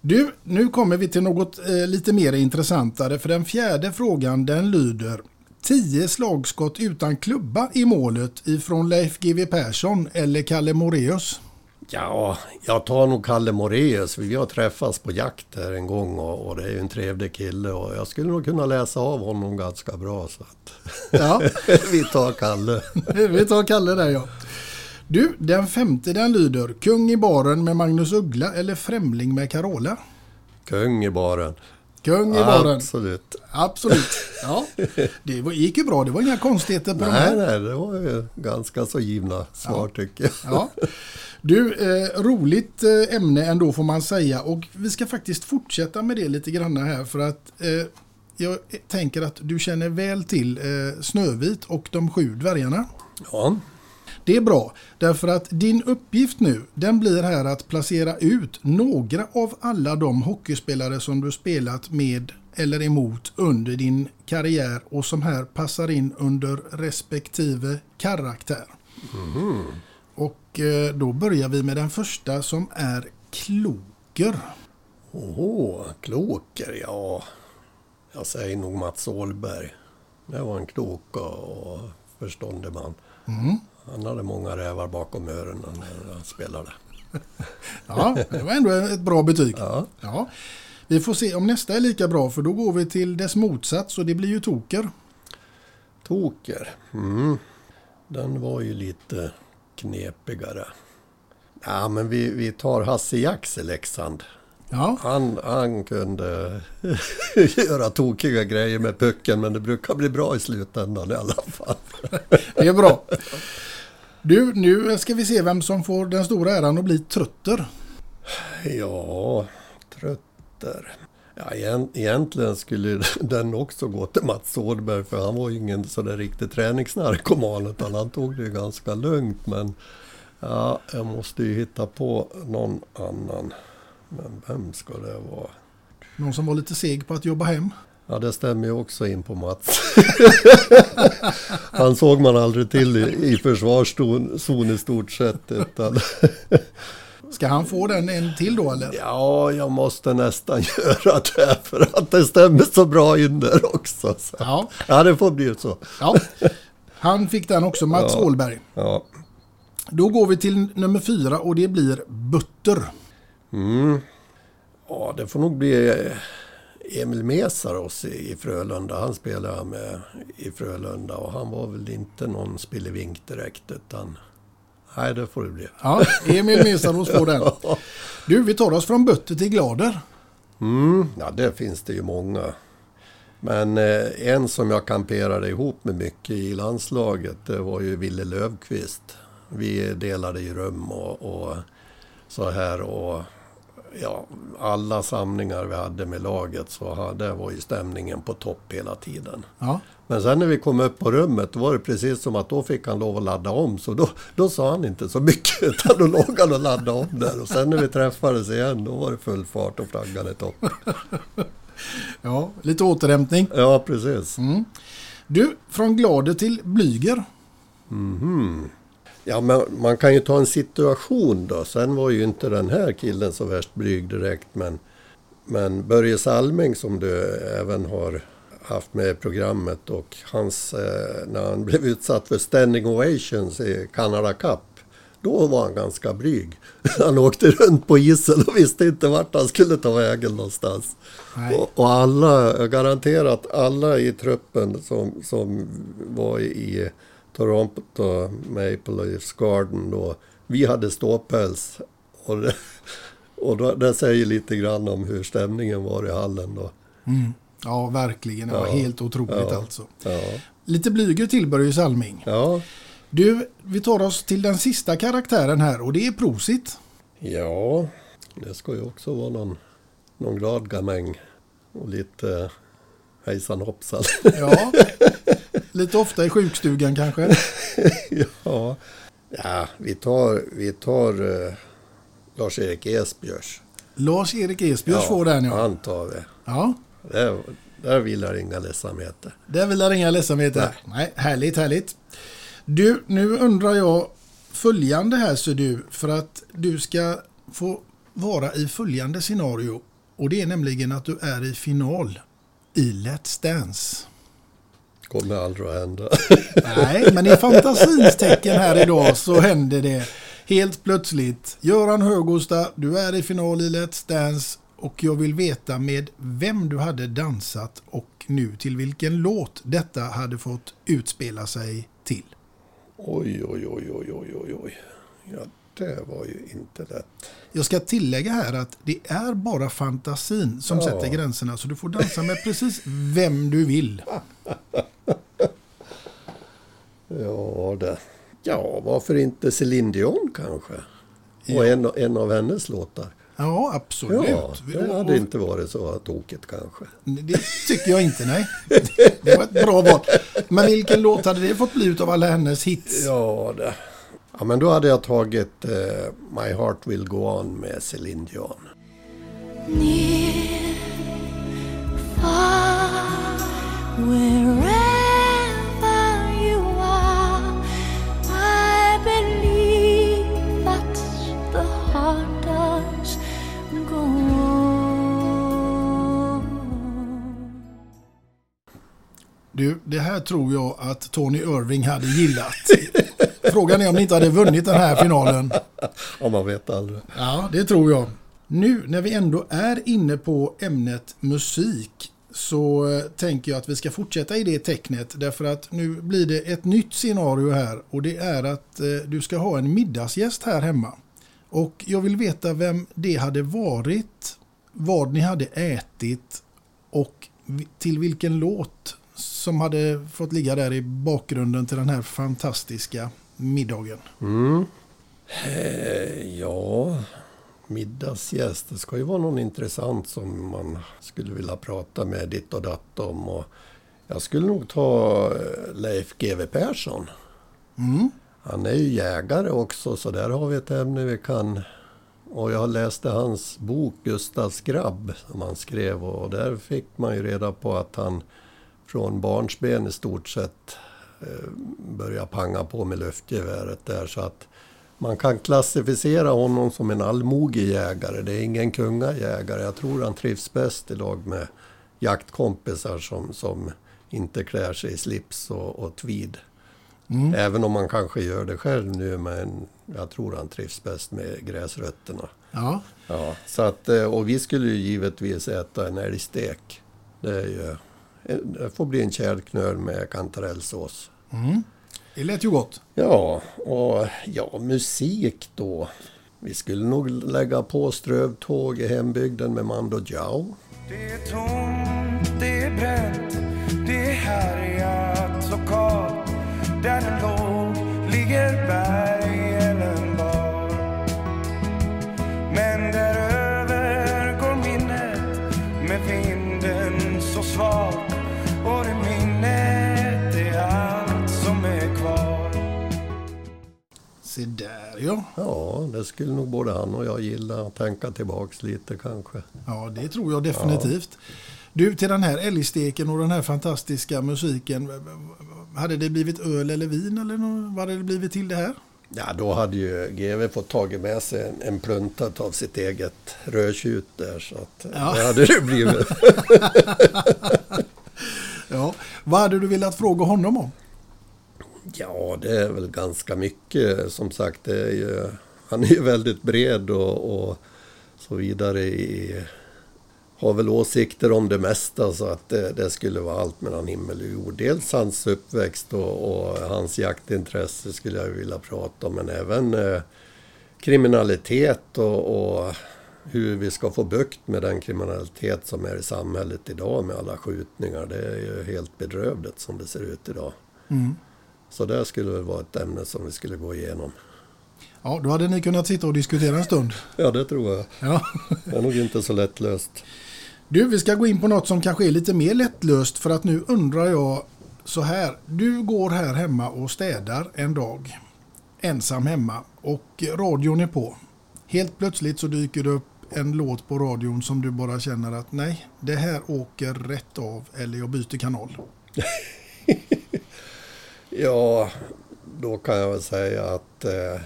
Du, nu kommer vi till något eh, lite mer intressantare för den fjärde frågan den lyder 10 slagskott utan klubba i målet ifrån Leif GW Persson eller Kalle Moreus. Ja, jag tar nog Kalle Moreus. Vi har träffats på jakt här en gång och, och det är ju en trevlig kille och jag skulle nog kunna läsa av honom ganska bra. Så att Ja, vi tar Kalle. vi tar Kalle där ja. Du, den femte den lyder Kung i baren med Magnus Uggla eller Främling med Carola. Kung i baren. Kung i baren. Absolut. Absolut. Ja, det var- gick ju bra. Det var inga konstigheter på de Nej, här. nej, det var ju ganska så givna svar tycker jag. Ja. Du, eh, roligt eh, ämne ändå får man säga och vi ska faktiskt fortsätta med det lite grann här för att eh, jag tänker att du känner väl till eh, Snövit och de sju dvärgarna. Ja, Det är bra därför att din uppgift nu den blir här att placera ut några av alla de hockeyspelare som du spelat med eller emot under din karriär och som här passar in under respektive karaktär. Och eh, då börjar vi med den första som är Kloker. Åh, Kloker, ja. Jag säger nog Mats Åhlberg. Det var en klok och förståndig man. Han hade många rävar bakom öronen när han spelade. Ja, det var ändå ett bra betyg. Ja. Ja. Vi får se om nästa är lika bra för då går vi till dess motsats och det blir ju Toker. Toker. Mm. Den var ju lite knepigare. Ja, men vi, vi tar Hasse Jacks i Leksand. Ja, Han, han kunde göra tokiga grejer med pucken, men det brukar bli bra i slutändan i alla fall. det är bra. Du, nu ska vi se vem som får den stora äran att bli Trutter. Ja, trötter. Ja, egent- egentligen skulle den också gå till Mats Åhlberg för han var ju ingen sådär riktig träningsnarkoman utan han tog det ganska lugnt. Men ja, jag måste ju hitta på någon annan. Men vem ska det vara? Någon som var lite seg på att jobba hem. Ja, det stämmer ju också in på Mats. Han såg man aldrig till i, i försvarszon i stort sett. Utan, Ska han få den en till då eller? ja, jag måste nästan göra det för att det stämmer så bra in där också. Så. Ja, Ja, det får bli så. ja. Han fick den också, Mats Ja. Åhlberg. Ja. Då går vi till nummer fyra och det blir Butter. Mm. Ja, det får nog bli eh, Emil Mesaros i Frölunda. Han spelade med i Frölunda och han var väl inte någon spillevink direkt utan... Nej, det får det bli. Ja, Emil Mesaros får den. Du, vi tar oss från Butter till Glader. Mm, ja, det finns det ju många. Men eh, en som jag kamperade ihop med mycket i landslaget, det var ju Ville Löfqvist. Vi delade ju rum och, och så här och ja, alla samlingar vi hade med laget så hade, var ju stämningen på topp hela tiden. Ja. Men sen när vi kom upp på rummet då var det precis som att då fick han lov att ladda om. Så då, då sa han inte så mycket utan då låg han och laddade om där. Och sen när vi träffades igen då var det full fart och flaggan i topp. Ja, lite återhämtning. Ja, precis. Mm. Du, från Glader till Blyger. Mhm. Ja, men man kan ju ta en situation då. Sen var ju inte den här killen så värst blyg direkt. Men, men Börje Salming som du även har haft med i programmet och hans, eh, när han blev utsatt för standing ovations i Canada Cup. Då var han ganska blyg. Han åkte runt på isen och visste inte vart han skulle ta vägen någonstans. Och, och alla, garanterat alla i truppen som, som var i Toronto Maple Leafs Garden då, vi hade ståpäls. Och, det, och då, det säger lite grann om hur stämningen var i hallen då. Mm. Ja, verkligen. Det var Ja. helt otroligt Ja. alltså. Ja. Lite Blyger till Börje Salming. Ja. Du, vi tar oss till den sista karaktären här och det är Prosit. ja, det ska ju också vara någon, någon glad gamäng. Och lite hejsan hoppsan. Ja, lite ofta i sjukstugan kanske. ja. ja, vi tar, vi tar uh, Lars-Erik Esbjörs. Lars-Erik Esbjörs får den ja. Han tar vi. Ja, Där, där vilar inga ledsamheter. det vill jag inga ledsamheter. Nej. Nej, härligt, härligt. Du, nu undrar jag följande här så du, för att du ska få vara i följande scenario. Och det är nämligen att du är i final i Let's Dance. Kommer aldrig att hända. Nej, men i fantasins tecken här idag så händer det helt plötsligt. Göran Högåsta, du är i final i Let's Dance och jag vill veta med vem du hade dansat och nu till vilken låt detta hade fått utspela sig till. Oj, oj, oj, oj, oj, oj, oj. Ja, det var ju inte lätt. Jag ska tillägga här att det är bara fantasin som Ja. sätter gränserna så du får dansa med precis vem du vill. Ja, det. Ja, varför inte Céline Dion kanske? Och en, en av hennes låtar. Ja, absolut. Ja, det hade inte varit så tokigt kanske. Det tycker jag inte, nej. Det var ett bra val. Men vilken låt hade det fått bli utav alla hennes hits? Ja, det. Ja, men då hade jag tagit eh, My Heart Will Go On med Céline Dion. Near, far, Du, det här tror jag att Tony Irving hade gillat. Frågan är om ni inte hade vunnit den här finalen. Om man vet aldrig. Ja, det tror jag. Nu när vi ändå är inne på ämnet musik så eh, tänker jag att vi ska fortsätta i det tecknet därför att nu blir det ett nytt scenario här och det är att eh, du ska ha en middagsgäst här hemma. Och jag vill veta vem det hade varit, vad ni hade ätit och till vilken låt som hade fått ligga där i bakgrunden till den här fantastiska middagen. Mm. Eh, ja, middagsgäst. Det ska ju vara någon intressant som man skulle vilja prata med ditt och datt om. Och jag skulle nog ta eh, Leif GW Persson. Mm. Han är ju jägare också, så där har vi ett ämne vi kan... Och jag läste hans bok Gustavs grabb som han skrev och där fick man ju reda på att han från barnsben i stort sett eh, började panga på med luftgeväret där så att man kan klassificera honom som en allmodig jägare. Det är ingen kungajägare. Jag tror han trivs bäst i lag med jaktkompisar som, som inte klär sig i slips och, och tweed. Mm. Även om man kanske gör det själv nu men jag tror han trivs bäst med gräsrötterna. Ja. Ja, så att, eh, och vi skulle ju givetvis äta en älgstek. Det, är ju, det får bli en kärlknöl med kantarellsås. Mm. Det lät ju gott. Ja, och ja, musik då. Vi skulle nog lägga på Strövtåg i hembygden med Mando Diao. Det är tomt, det är bränt, det är härjat lokalt. Där den låg ja. Ja, det skulle nog både han och jag gilla tänka tillbaks lite kanske. Ja, det tror jag definitivt. Du, till den här älgsteken och den här fantastiska musiken. Hade det blivit öl eller vin eller vad hade det blivit till det här? Ja, då hade ju GV fått tagit med sig en, en pluntat av sitt eget rödtjut där. Så att Ja. det hade det blivit. Ja, vad hade du velat fråga honom om? Ja, det är väl ganska mycket. Som sagt, det är ju, han är ju väldigt bred och, och så vidare. I, har väl åsikter om det mesta så att det, det skulle vara allt mellan himmel och jord. Dels hans uppväxt och, och hans jaktintresse skulle jag vilja prata om. Men även eh, kriminalitet och, och hur vi ska få bukt med den kriminalitet som är i samhället idag med alla skjutningar. Det är ju helt bedrövligt som det ser ut idag. Mm. Så det skulle väl vara ett ämne som vi skulle gå igenom. Ja, då hade ni kunnat sitta och diskutera en stund. Ja, det tror jag. Ja. Det är nog inte så lättlöst. Du, vi ska gå in på något som kanske är lite mer lättlöst för att nu undrar jag så här. Du går här hemma och städar en dag. Ensam hemma och radion är på. Helt plötsligt så dyker det upp en låt på radion som du bara känner att nej, det här åker rätt av eller jag byter kanal. Ja, då kan jag väl säga att eh,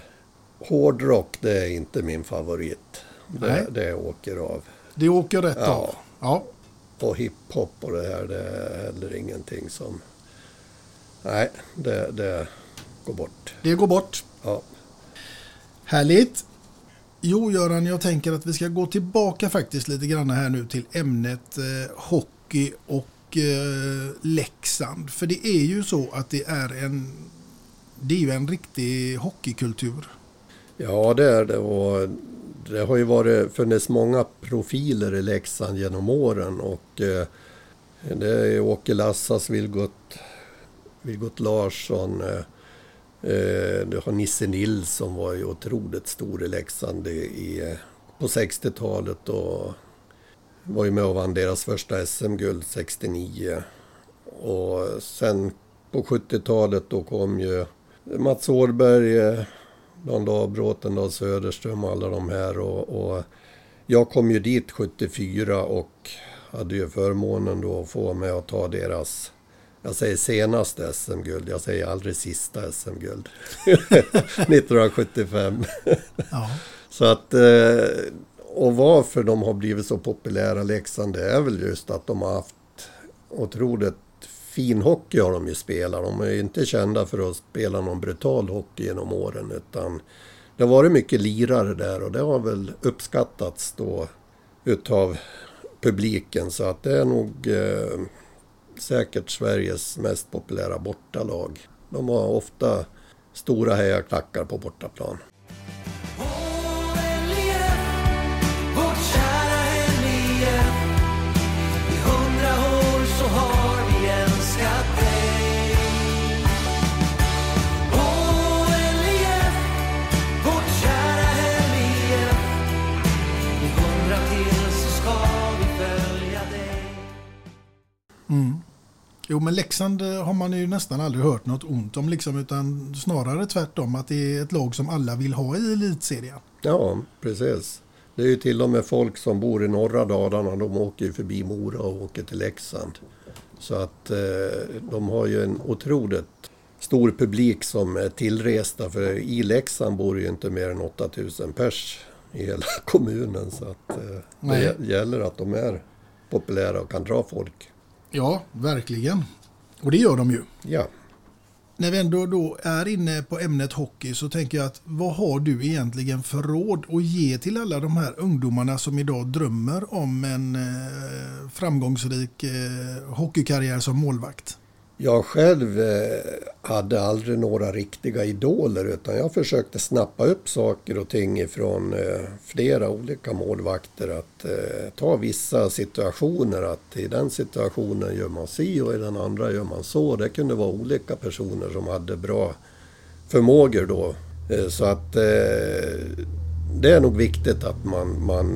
hårdrock det är inte min favorit. Nej. Det, det åker av. Det åker rätt Ja. av. Ja, Och hiphop och det här det är heller ingenting som... Nej, det, det går bort. det går bort. Ja. Härligt. Jo, Göran, jag tänker att vi ska gå tillbaka faktiskt lite grann här nu till ämnet eh, hockey och eh, Leksand. För det är ju så att det är en, det är ju en riktig hockeykultur. Ja, det är det. Och det har ju varit, funnits många profiler i Leksand genom åren. Och eh, det är Åke Lassas, Vilgot, Vilgot Larsson. Eh, eh du har Nisse Nilsson var ju otroligt stor i Leksand i, i, eh, på 60-talet. Och var ju med och vann deras första SM-guld 69. Och sen på 70-talet då kom ju Mats Årberg, eh, Dan Labråten, Dan Söderström och alla de här. Och, och jag kom ju dit 74 och hade ju förmånen då att få med och ta deras, jag säger senaste SM-guld, jag säger aldrig sista SM-guld. 1975. Ja. Så att, eh, och varför de har blivit så populära Leksand, det är väl just att de har haft otroligt fin hockey har de ju spelat. De är ju inte kända för att spela någon brutal hockey genom åren utan det har varit mycket lirare där och det har väl uppskattats då utav publiken så att det är nog eh, säkert Sveriges mest populära bortalag. De har ofta stora hejarklackar på bortaplan. Jo, men Leksand eh, har man ju nästan aldrig hört något ont om, liksom, utan snarare tvärtom att det är ett lag som alla vill ha i elitserien. Ja, precis. Det är ju till och med folk som bor i norra Dalarna, de åker ju förbi Mora och åker till Leksand. Så att eh, de har ju en otroligt stor publik som är tillresta, för i Leksand bor ju inte mer än 8000 pers i hela kommunen. Så att eh, det gäller att de är populära och kan dra folk. Ja, verkligen. Och det gör de ju. Ja. När vi ändå då är inne på ämnet hockey så tänker jag att vad har du egentligen för råd att ge till alla de här ungdomarna som idag drömmer om en eh, framgångsrik eh, hockeykarriär som målvakt? Jag själv eh, hade aldrig några riktiga idoler utan jag försökte snappa upp saker och ting ifrån eh, flera olika målvakter. Att eh, ta vissa situationer, att i den situationen gör man si och i den andra gör man så. Det kunde vara olika personer som hade bra förmågor då. Så att det är nog viktigt att man, man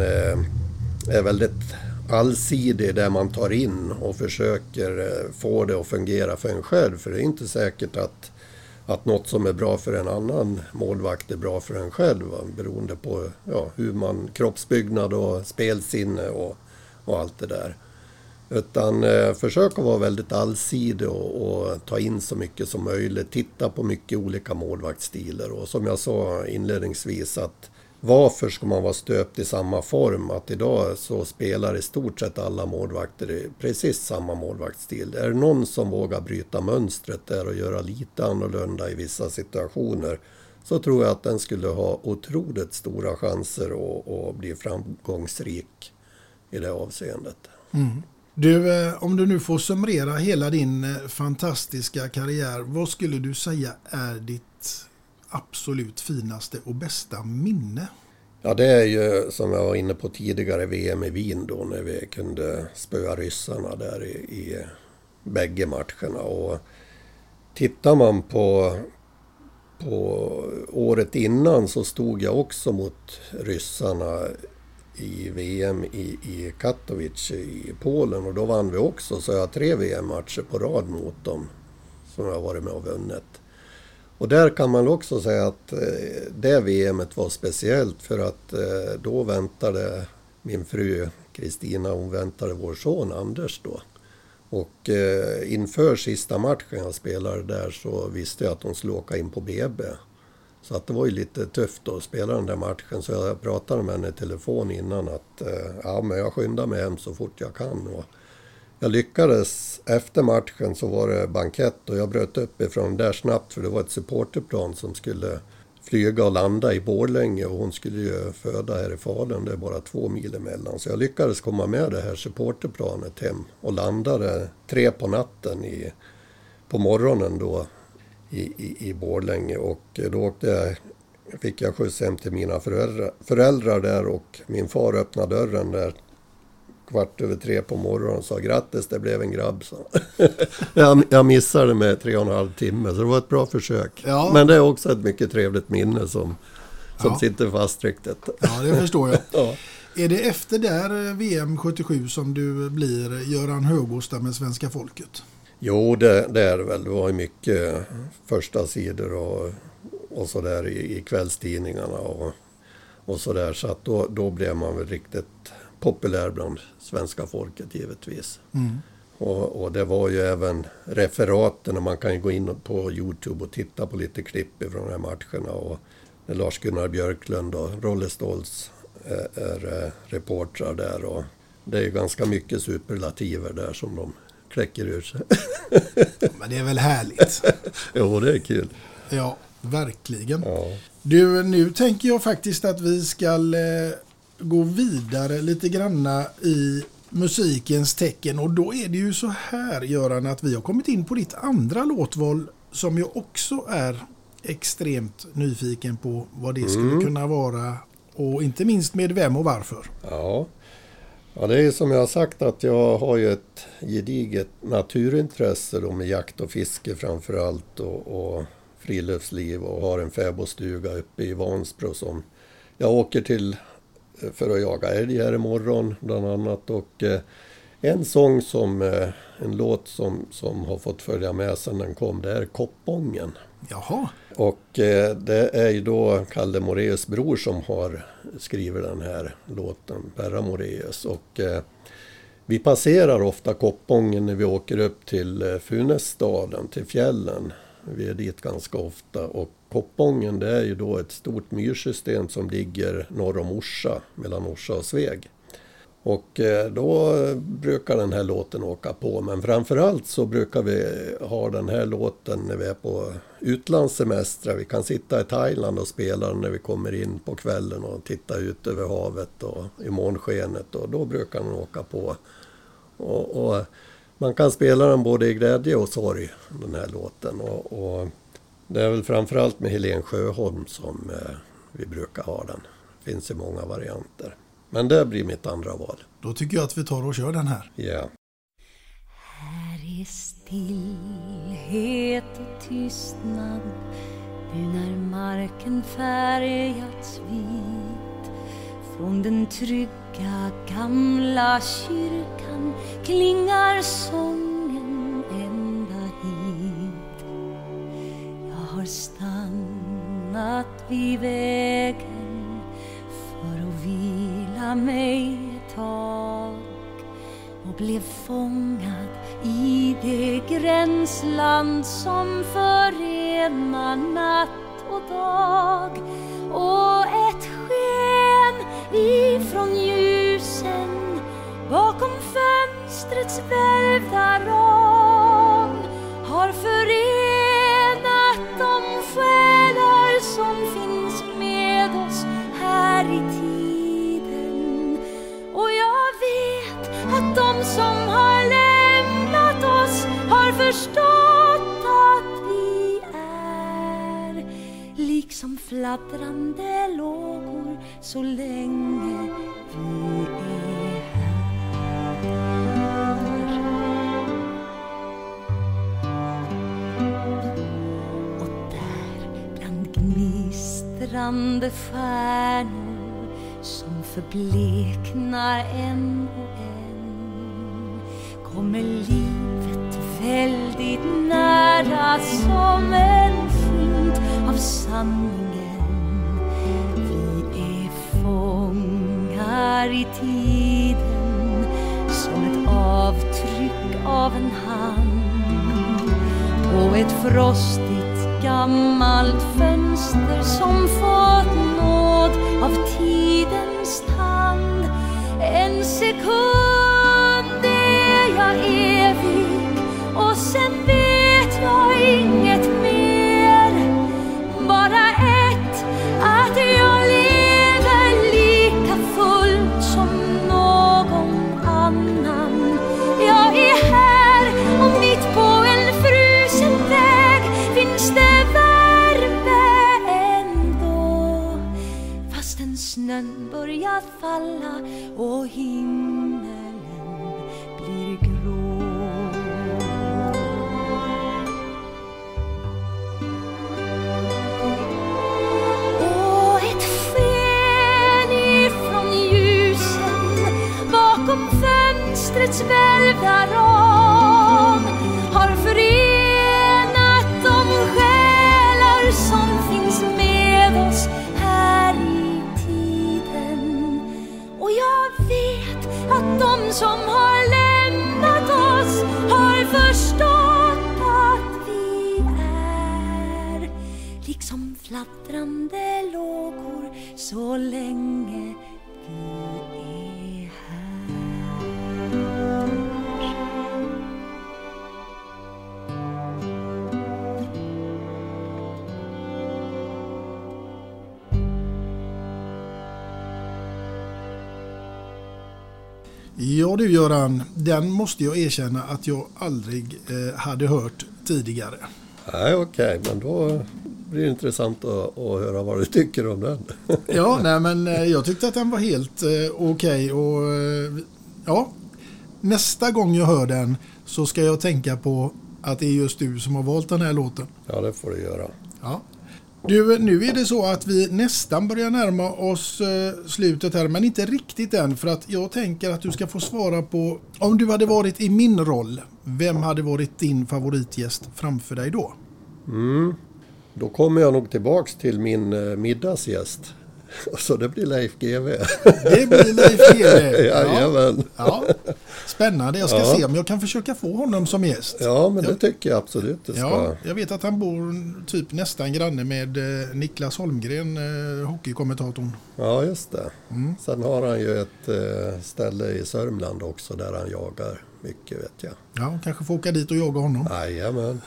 är väldigt allsidig där man tar in och försöker eh, få det att fungera för en själv. För det är inte säkert att, att något som är bra för en annan målvakt är bra för en själv. va, Beroende på ja, hur man kroppsbyggnad och spelsinne och, och allt det där. Utan eh, försök att vara väldigt allsidig och, och ta in så mycket som möjligt. Titta på mycket olika målvaktsstilar och som jag sa inledningsvis att varför ska man vara stöpt i samma form? Att idag så spelar i stort sett alla målvakter i precis samma målvaktsstil. Är det någon som vågar bryta mönstret där och göra lite annorlunda i vissa situationer så tror jag att den skulle ha otroligt stora chanser att, att bli framgångsrik i det avseendet. Mm. Du, eh, om du nu får summera hela din eh, fantastiska karriär, vad skulle du säga är ditt absolut finaste och bästa minne? Ja, det är ju som jag var inne på tidigare VM i Wien då när vi kunde spöa ryssarna där i, i bägge matcherna. Och tittar man på, på året innan så stod jag också mot ryssarna i VM i, i Katowice i Polen och då vann vi också. Så jag har tre VM-matcher på rad mot dem som jag har varit med och vunnit. Och där kan man också säga att eh, det VMet var speciellt för att eh, då väntade min fru Kristina, hon väntade vår son Anders då. Och eh, inför sista matchen jag spelade där så visste jag att hon skulle åka in på BB. Så att det var ju lite tufft att spela den där matchen så jag pratade med henne i telefon innan att ja, men jag skyndar mig hem så fort jag kan. Och jag lyckades, efter matchen så var det bankett och jag bröt upp ifrån där snabbt för det var ett supporterplan som skulle flyga och landa i Borlänge och hon skulle ju föda här i Falun, det är bara två mil emellan. Så jag lyckades komma med det här supporterplanet hem och landade tre på natten i, på morgonen då i, i, i Borlänge. Och då åkte jag, fick jag skjuts hem till mina föräldrar, föräldrar där och min far öppnade dörren där kvart över tre på morgonen och sa grattis, det blev en grabb. Så. jag, jag missade med tre och en halv timme, så det var ett bra försök. Ja. Men det är också ett mycket trevligt minne som, som Ja. sitter fast riktigt. Ja, det förstår jag. ja. Är det efter där VM 77 som du blir Göran Högåsta med svenska folket? Jo, det, det är det väl. Det var ju mycket första sidor och, och så där i, i kvällstidningarna och, och så där. Så att då, då blev man väl riktigt populär bland svenska folket givetvis. Mm. Och, och det var ju även referaten och man kan ju gå in på Youtube och titta på lite klipp ifrån de här matcherna. Och när Lars-Gunnar Björklund och Rolle Stoltz är, är eh, reportrar där. Och det är ju ganska mycket superlativer där som de kläcker ur sig. Men det är väl härligt? jo, det är kul. Ja, verkligen. Ja. Du, nu tänker jag faktiskt att vi ska eh, gå vidare lite granna i musikens tecken. Och då är det ju så här, Göran, att vi har kommit in på ditt andra låtval som jag också är extremt nyfiken på vad det skulle Mm. kunna vara. Och inte minst med vem och varför. Ja. ja, det är som jag har sagt att jag har ju ett gediget naturintresse då med jakt och fiske framför allt och, och friluftsliv och har en fäbodstuga uppe i Vansbro som jag åker till för att jaga älg här imorgon bland annat. Och eh, en sång som, eh, en låt som, som har fått följa med sedan den kom, det är Koppången. Jaha. Och eh, det är ju då Kalle Moreus bror som har skrivit den här låten, Perra Moreus. Och vi passerar ofta Koppången när vi åker upp till Funässtaden, till fjällen. Vi är dit ganska ofta. Och Koppången det är ju då ett stort myrsystem som ligger norr om Orsa, mellan Orsa och Sveg. Och eh, då brukar den här låten åka på. Men framförallt så brukar vi ha den här låten när vi är på utlandssemestrar. Vi kan sitta i Thailand och spela den när vi kommer in på kvällen och titta ut över havet och i månskenet. Och då brukar den åka på. Och, och man kan spela den både i glädje och sorg, den här låten. Och, och det är väl framförallt med Helen Sjöholm som eh, vi brukar ha den. Det finns i många varianter. Men det blir mitt andra val. Då tycker jag att vi tar och kör den här. Ja. Här är stillhet och tystnad nu när marken färgats vit. Från den trygga gamla kyrkan klingar sången stannat vid vägen för att vila mig ett tag och blev fångad i det gränsland som förenar natt och dag. Och ett sken ifrån ljusen bakom fönstrets välvda rad fladdrande lågor så länge vi är här. Och där bland gnistrande stjärnor som förbleknar en och en kommer livet väldigt nära som en skymt av sanning fångar i tiden som ett avtryck av en hand på ett frostigt gammalt fönster som fått nåd av tidens tand. En sekund annan. Jag är här och mitt på en frusen väg finns det värme ändå. Fastän snön börjat falla och himlen fönstrets välvda ram Göran, den måste jag erkänna att jag aldrig eh, hade hört tidigare. Nej, okej, men då blir det intressant att, att höra vad du tycker om den. Ja, nej men eh, jag tyckte att den var helt eh, okej och eh, ja, nästa gång jag hör den så ska jag tänka på att det är just du som har valt den här låten. Ja, det får du göra. Ja. Du, nu är det så att vi nästan börjar närma oss eh, slutet här, men inte riktigt än. För att jag tänker att du ska få svara på, om du hade varit i min roll, vem hade varit din favoritgäst framför dig då? Mm. Då kommer jag nog tillbaks till min eh, middagsgäst Så det blir Leif GW. Det blir Leif GW. Jajamän. Ja. Spännande. Jag ska Ja. se om jag kan försöka få honom som gäst. Ja, men det tycker jag absolut det ska. Ja, jag vet att han bor typ nästan granne med eh, Niklas Holmgren, eh, hockeykommentatorn. Ja, just det. Mm. Sen har han ju ett eh, ställe i Sörmland också där han jagar mycket vet jag. Ja, kanske får åka dit och jaga honom. Jajamän.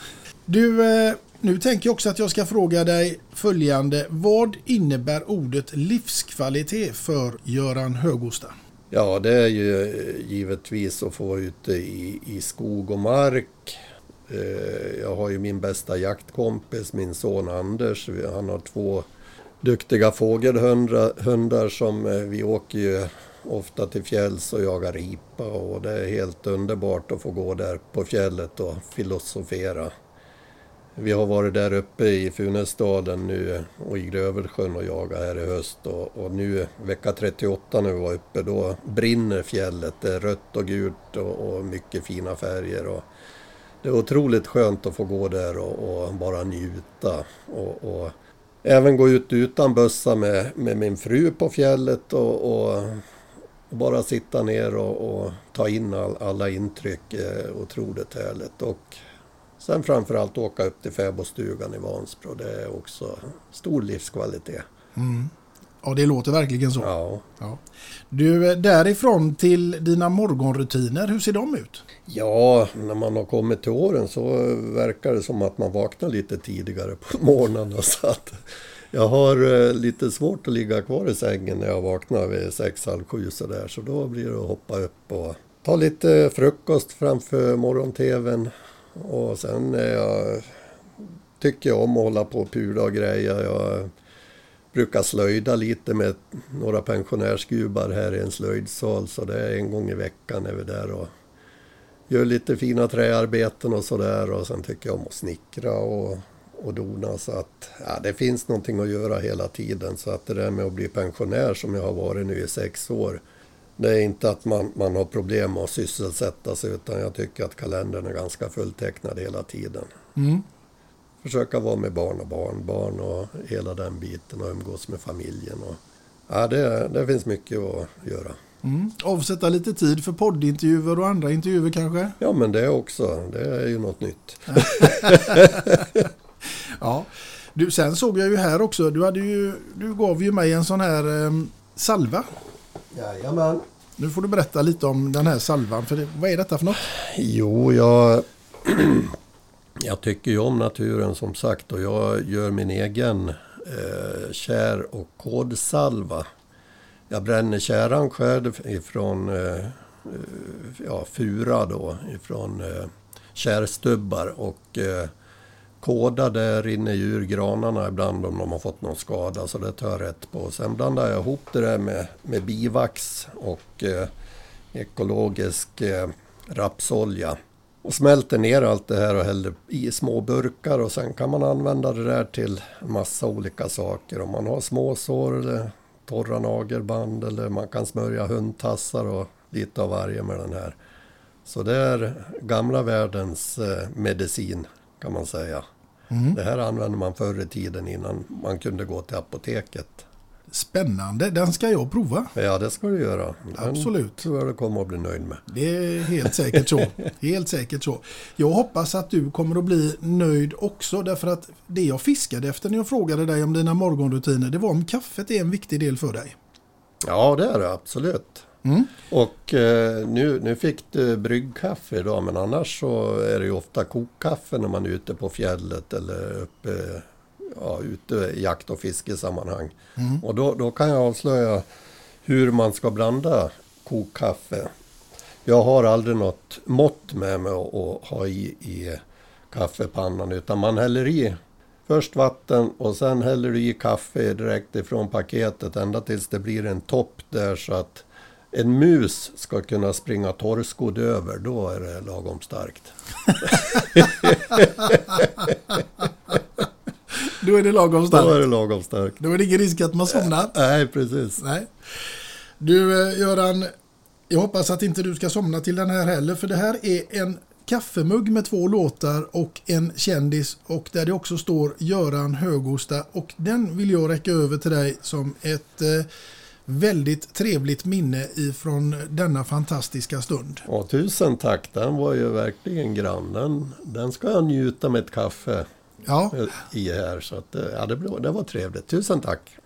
Du, eh, nu tänker jag också att jag ska fråga dig följande. Vad innebär ordet livskvalitet för Göran Högosta? Ja, det är ju eh, givetvis att få vara ute i, i skog och mark. Eh, jag har ju min bästa jaktkompis, min son Anders. Han har två duktiga fågelhundar som vi åker ju ofta till fjälls och jagar ripa och det är helt underbart att få gå där på fjället och filosofera. Vi har varit där uppe i Funäsdalen nu och i Grövelsjön och jagat här i höst och, och nu vecka 38 när vi var uppe då brinner fjället. Det är rött och gult och, och mycket fina färger. Och det är otroligt skönt att få gå där och, och bara njuta. Och, och även gå ut utan bössa med, med min fru på fjället och, och, bara sitta ner och, och ta in all, alla intryck. Eh, otroligt härligt. Och Sen framförallt åka upp till fäbodstugan i Vansbro. Det är också stor livskvalitet. Mm. Ja, det låter verkligen så. Ja. Ja. Du, eh, därifrån till dina morgonrutiner, hur ser de ut? Ja, när man har kommit till åren så verkar det som att man vaknar lite tidigare på morgnarna. Så att jag har eh, lite svårt att ligga kvar i sängen när jag vaknar vid sex, halv sju sådär. Så då blir det att hoppa upp och ta lite frukost framför morgon-tvn. Och sen jag, tycker jag om att hålla på och pula och greja. Jag brukar slöjda lite med några pensionärsgubbar här i en slöjdsal. Så det är en gång i veckan är vi där och gör lite fina träarbeten och sådär. Och sen tycker jag om att snickra och, och dona. Så att ja, det finns någonting att göra hela tiden. Så att det där med att bli pensionär som jag har varit nu i sex år. Det är inte att man, man har problem med att sysselsätta sig utan jag tycker att kalendern är ganska fulltecknad hela tiden. Mm. Försöka vara med barn och barnbarn och hela den biten och umgås med familjen. Och, ja, det, det finns mycket att göra. Mm. Avsätta lite tid för poddintervjuer och andra intervjuer kanske? Ja men det också, det är ju något nytt. Ja. Du, sen såg jag ju här också, du, hade ju, du gav ju mig en sån här um, salva. Jajamän. Nu får du berätta lite om den här salvan. För det, vad är detta för något? Jo, jag, jag tycker ju om naturen som sagt och jag gör min egen eh, kär och kodsalva. Jag bränner käran själv ifrån eh, eh ja, fura då, ifrån eh, kärstubbar och eh, kåda där rinner ju ur granarna ibland om de har fått någon skada så det tar jag rätt på. Sen blandar jag ihop det där med, med bivax och eh, ekologisk eh, rapsolja. Och smälter ner allt det här och häller i små burkar och sen kan man använda det där till massa olika saker. Om man har småsår eller torra nagelband eller man kan smörja hundtassar och lite av varje med den här. Så det är gamla världens eh, medicin kan man säga. Mm. Det här använde man förr i tiden innan man kunde gå till apoteket. Spännande, den ska jag prova. Ja, det ska du göra. Den Absolut. tror jag du kommer att bli nöjd med. Det är helt säkert så. Helt säkert så. Jag hoppas att du kommer att bli nöjd också därför att det jag fiskade efter när jag frågade dig om dina morgonrutiner det var om kaffet är en viktig del för dig. Ja, det är det absolut. Mm. Och eh, nu, nu fick du bryggkaffe idag, men annars så är det ju ofta kokkaffe när man är ute på fjället eller uppe, ja, ute i jakt och fiskesammanhang. Mm. Och då, då kan jag avslöja hur man ska blanda kokkaffe. Jag har aldrig något mått med mig att ha i, i kaffepannan utan man häller i först vatten och sen häller du i kaffe direkt ifrån paketet ända tills det blir en topp där så att en mus ska kunna springa torrskodd över, då är det lagom starkt. Då är det lagom Då är starkt. det lagom starkt. Då är det ingen risk att man somnar. Nej, precis. Nej. Du eh, Göran, jag hoppas att inte du ska somna till den här heller för det här är en kaffemugg med två låtar och en kändis och där det också står Göran Högosta och den vill jag räcka över till dig som ett eh, väldigt trevligt minne ifrån denna fantastiska stund. Ja, tusen tack, den var ju verkligen grann. Den, den ska jag njuta med ett kaffe Ja, i här. Så att, eh, ja, det, blev, det var trevligt. Tusen tack.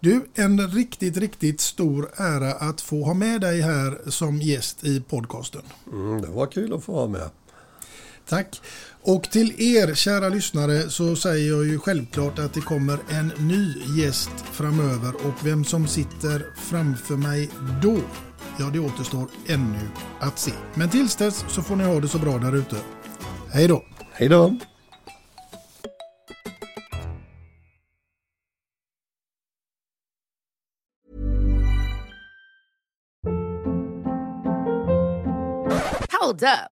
du, en riktigt, riktigt stor ära att få ha med dig här som gäst i podcasten. Mm, det var kul att få vara med. Tack. Och till er kära lyssnare så säger jag ju självklart att det kommer en ny gäst framöver och vem som sitter framför mig då, ja det återstår ännu att se. Men tills dess så får ni ha det så bra där ute. Hej då! Hej då! Hold up.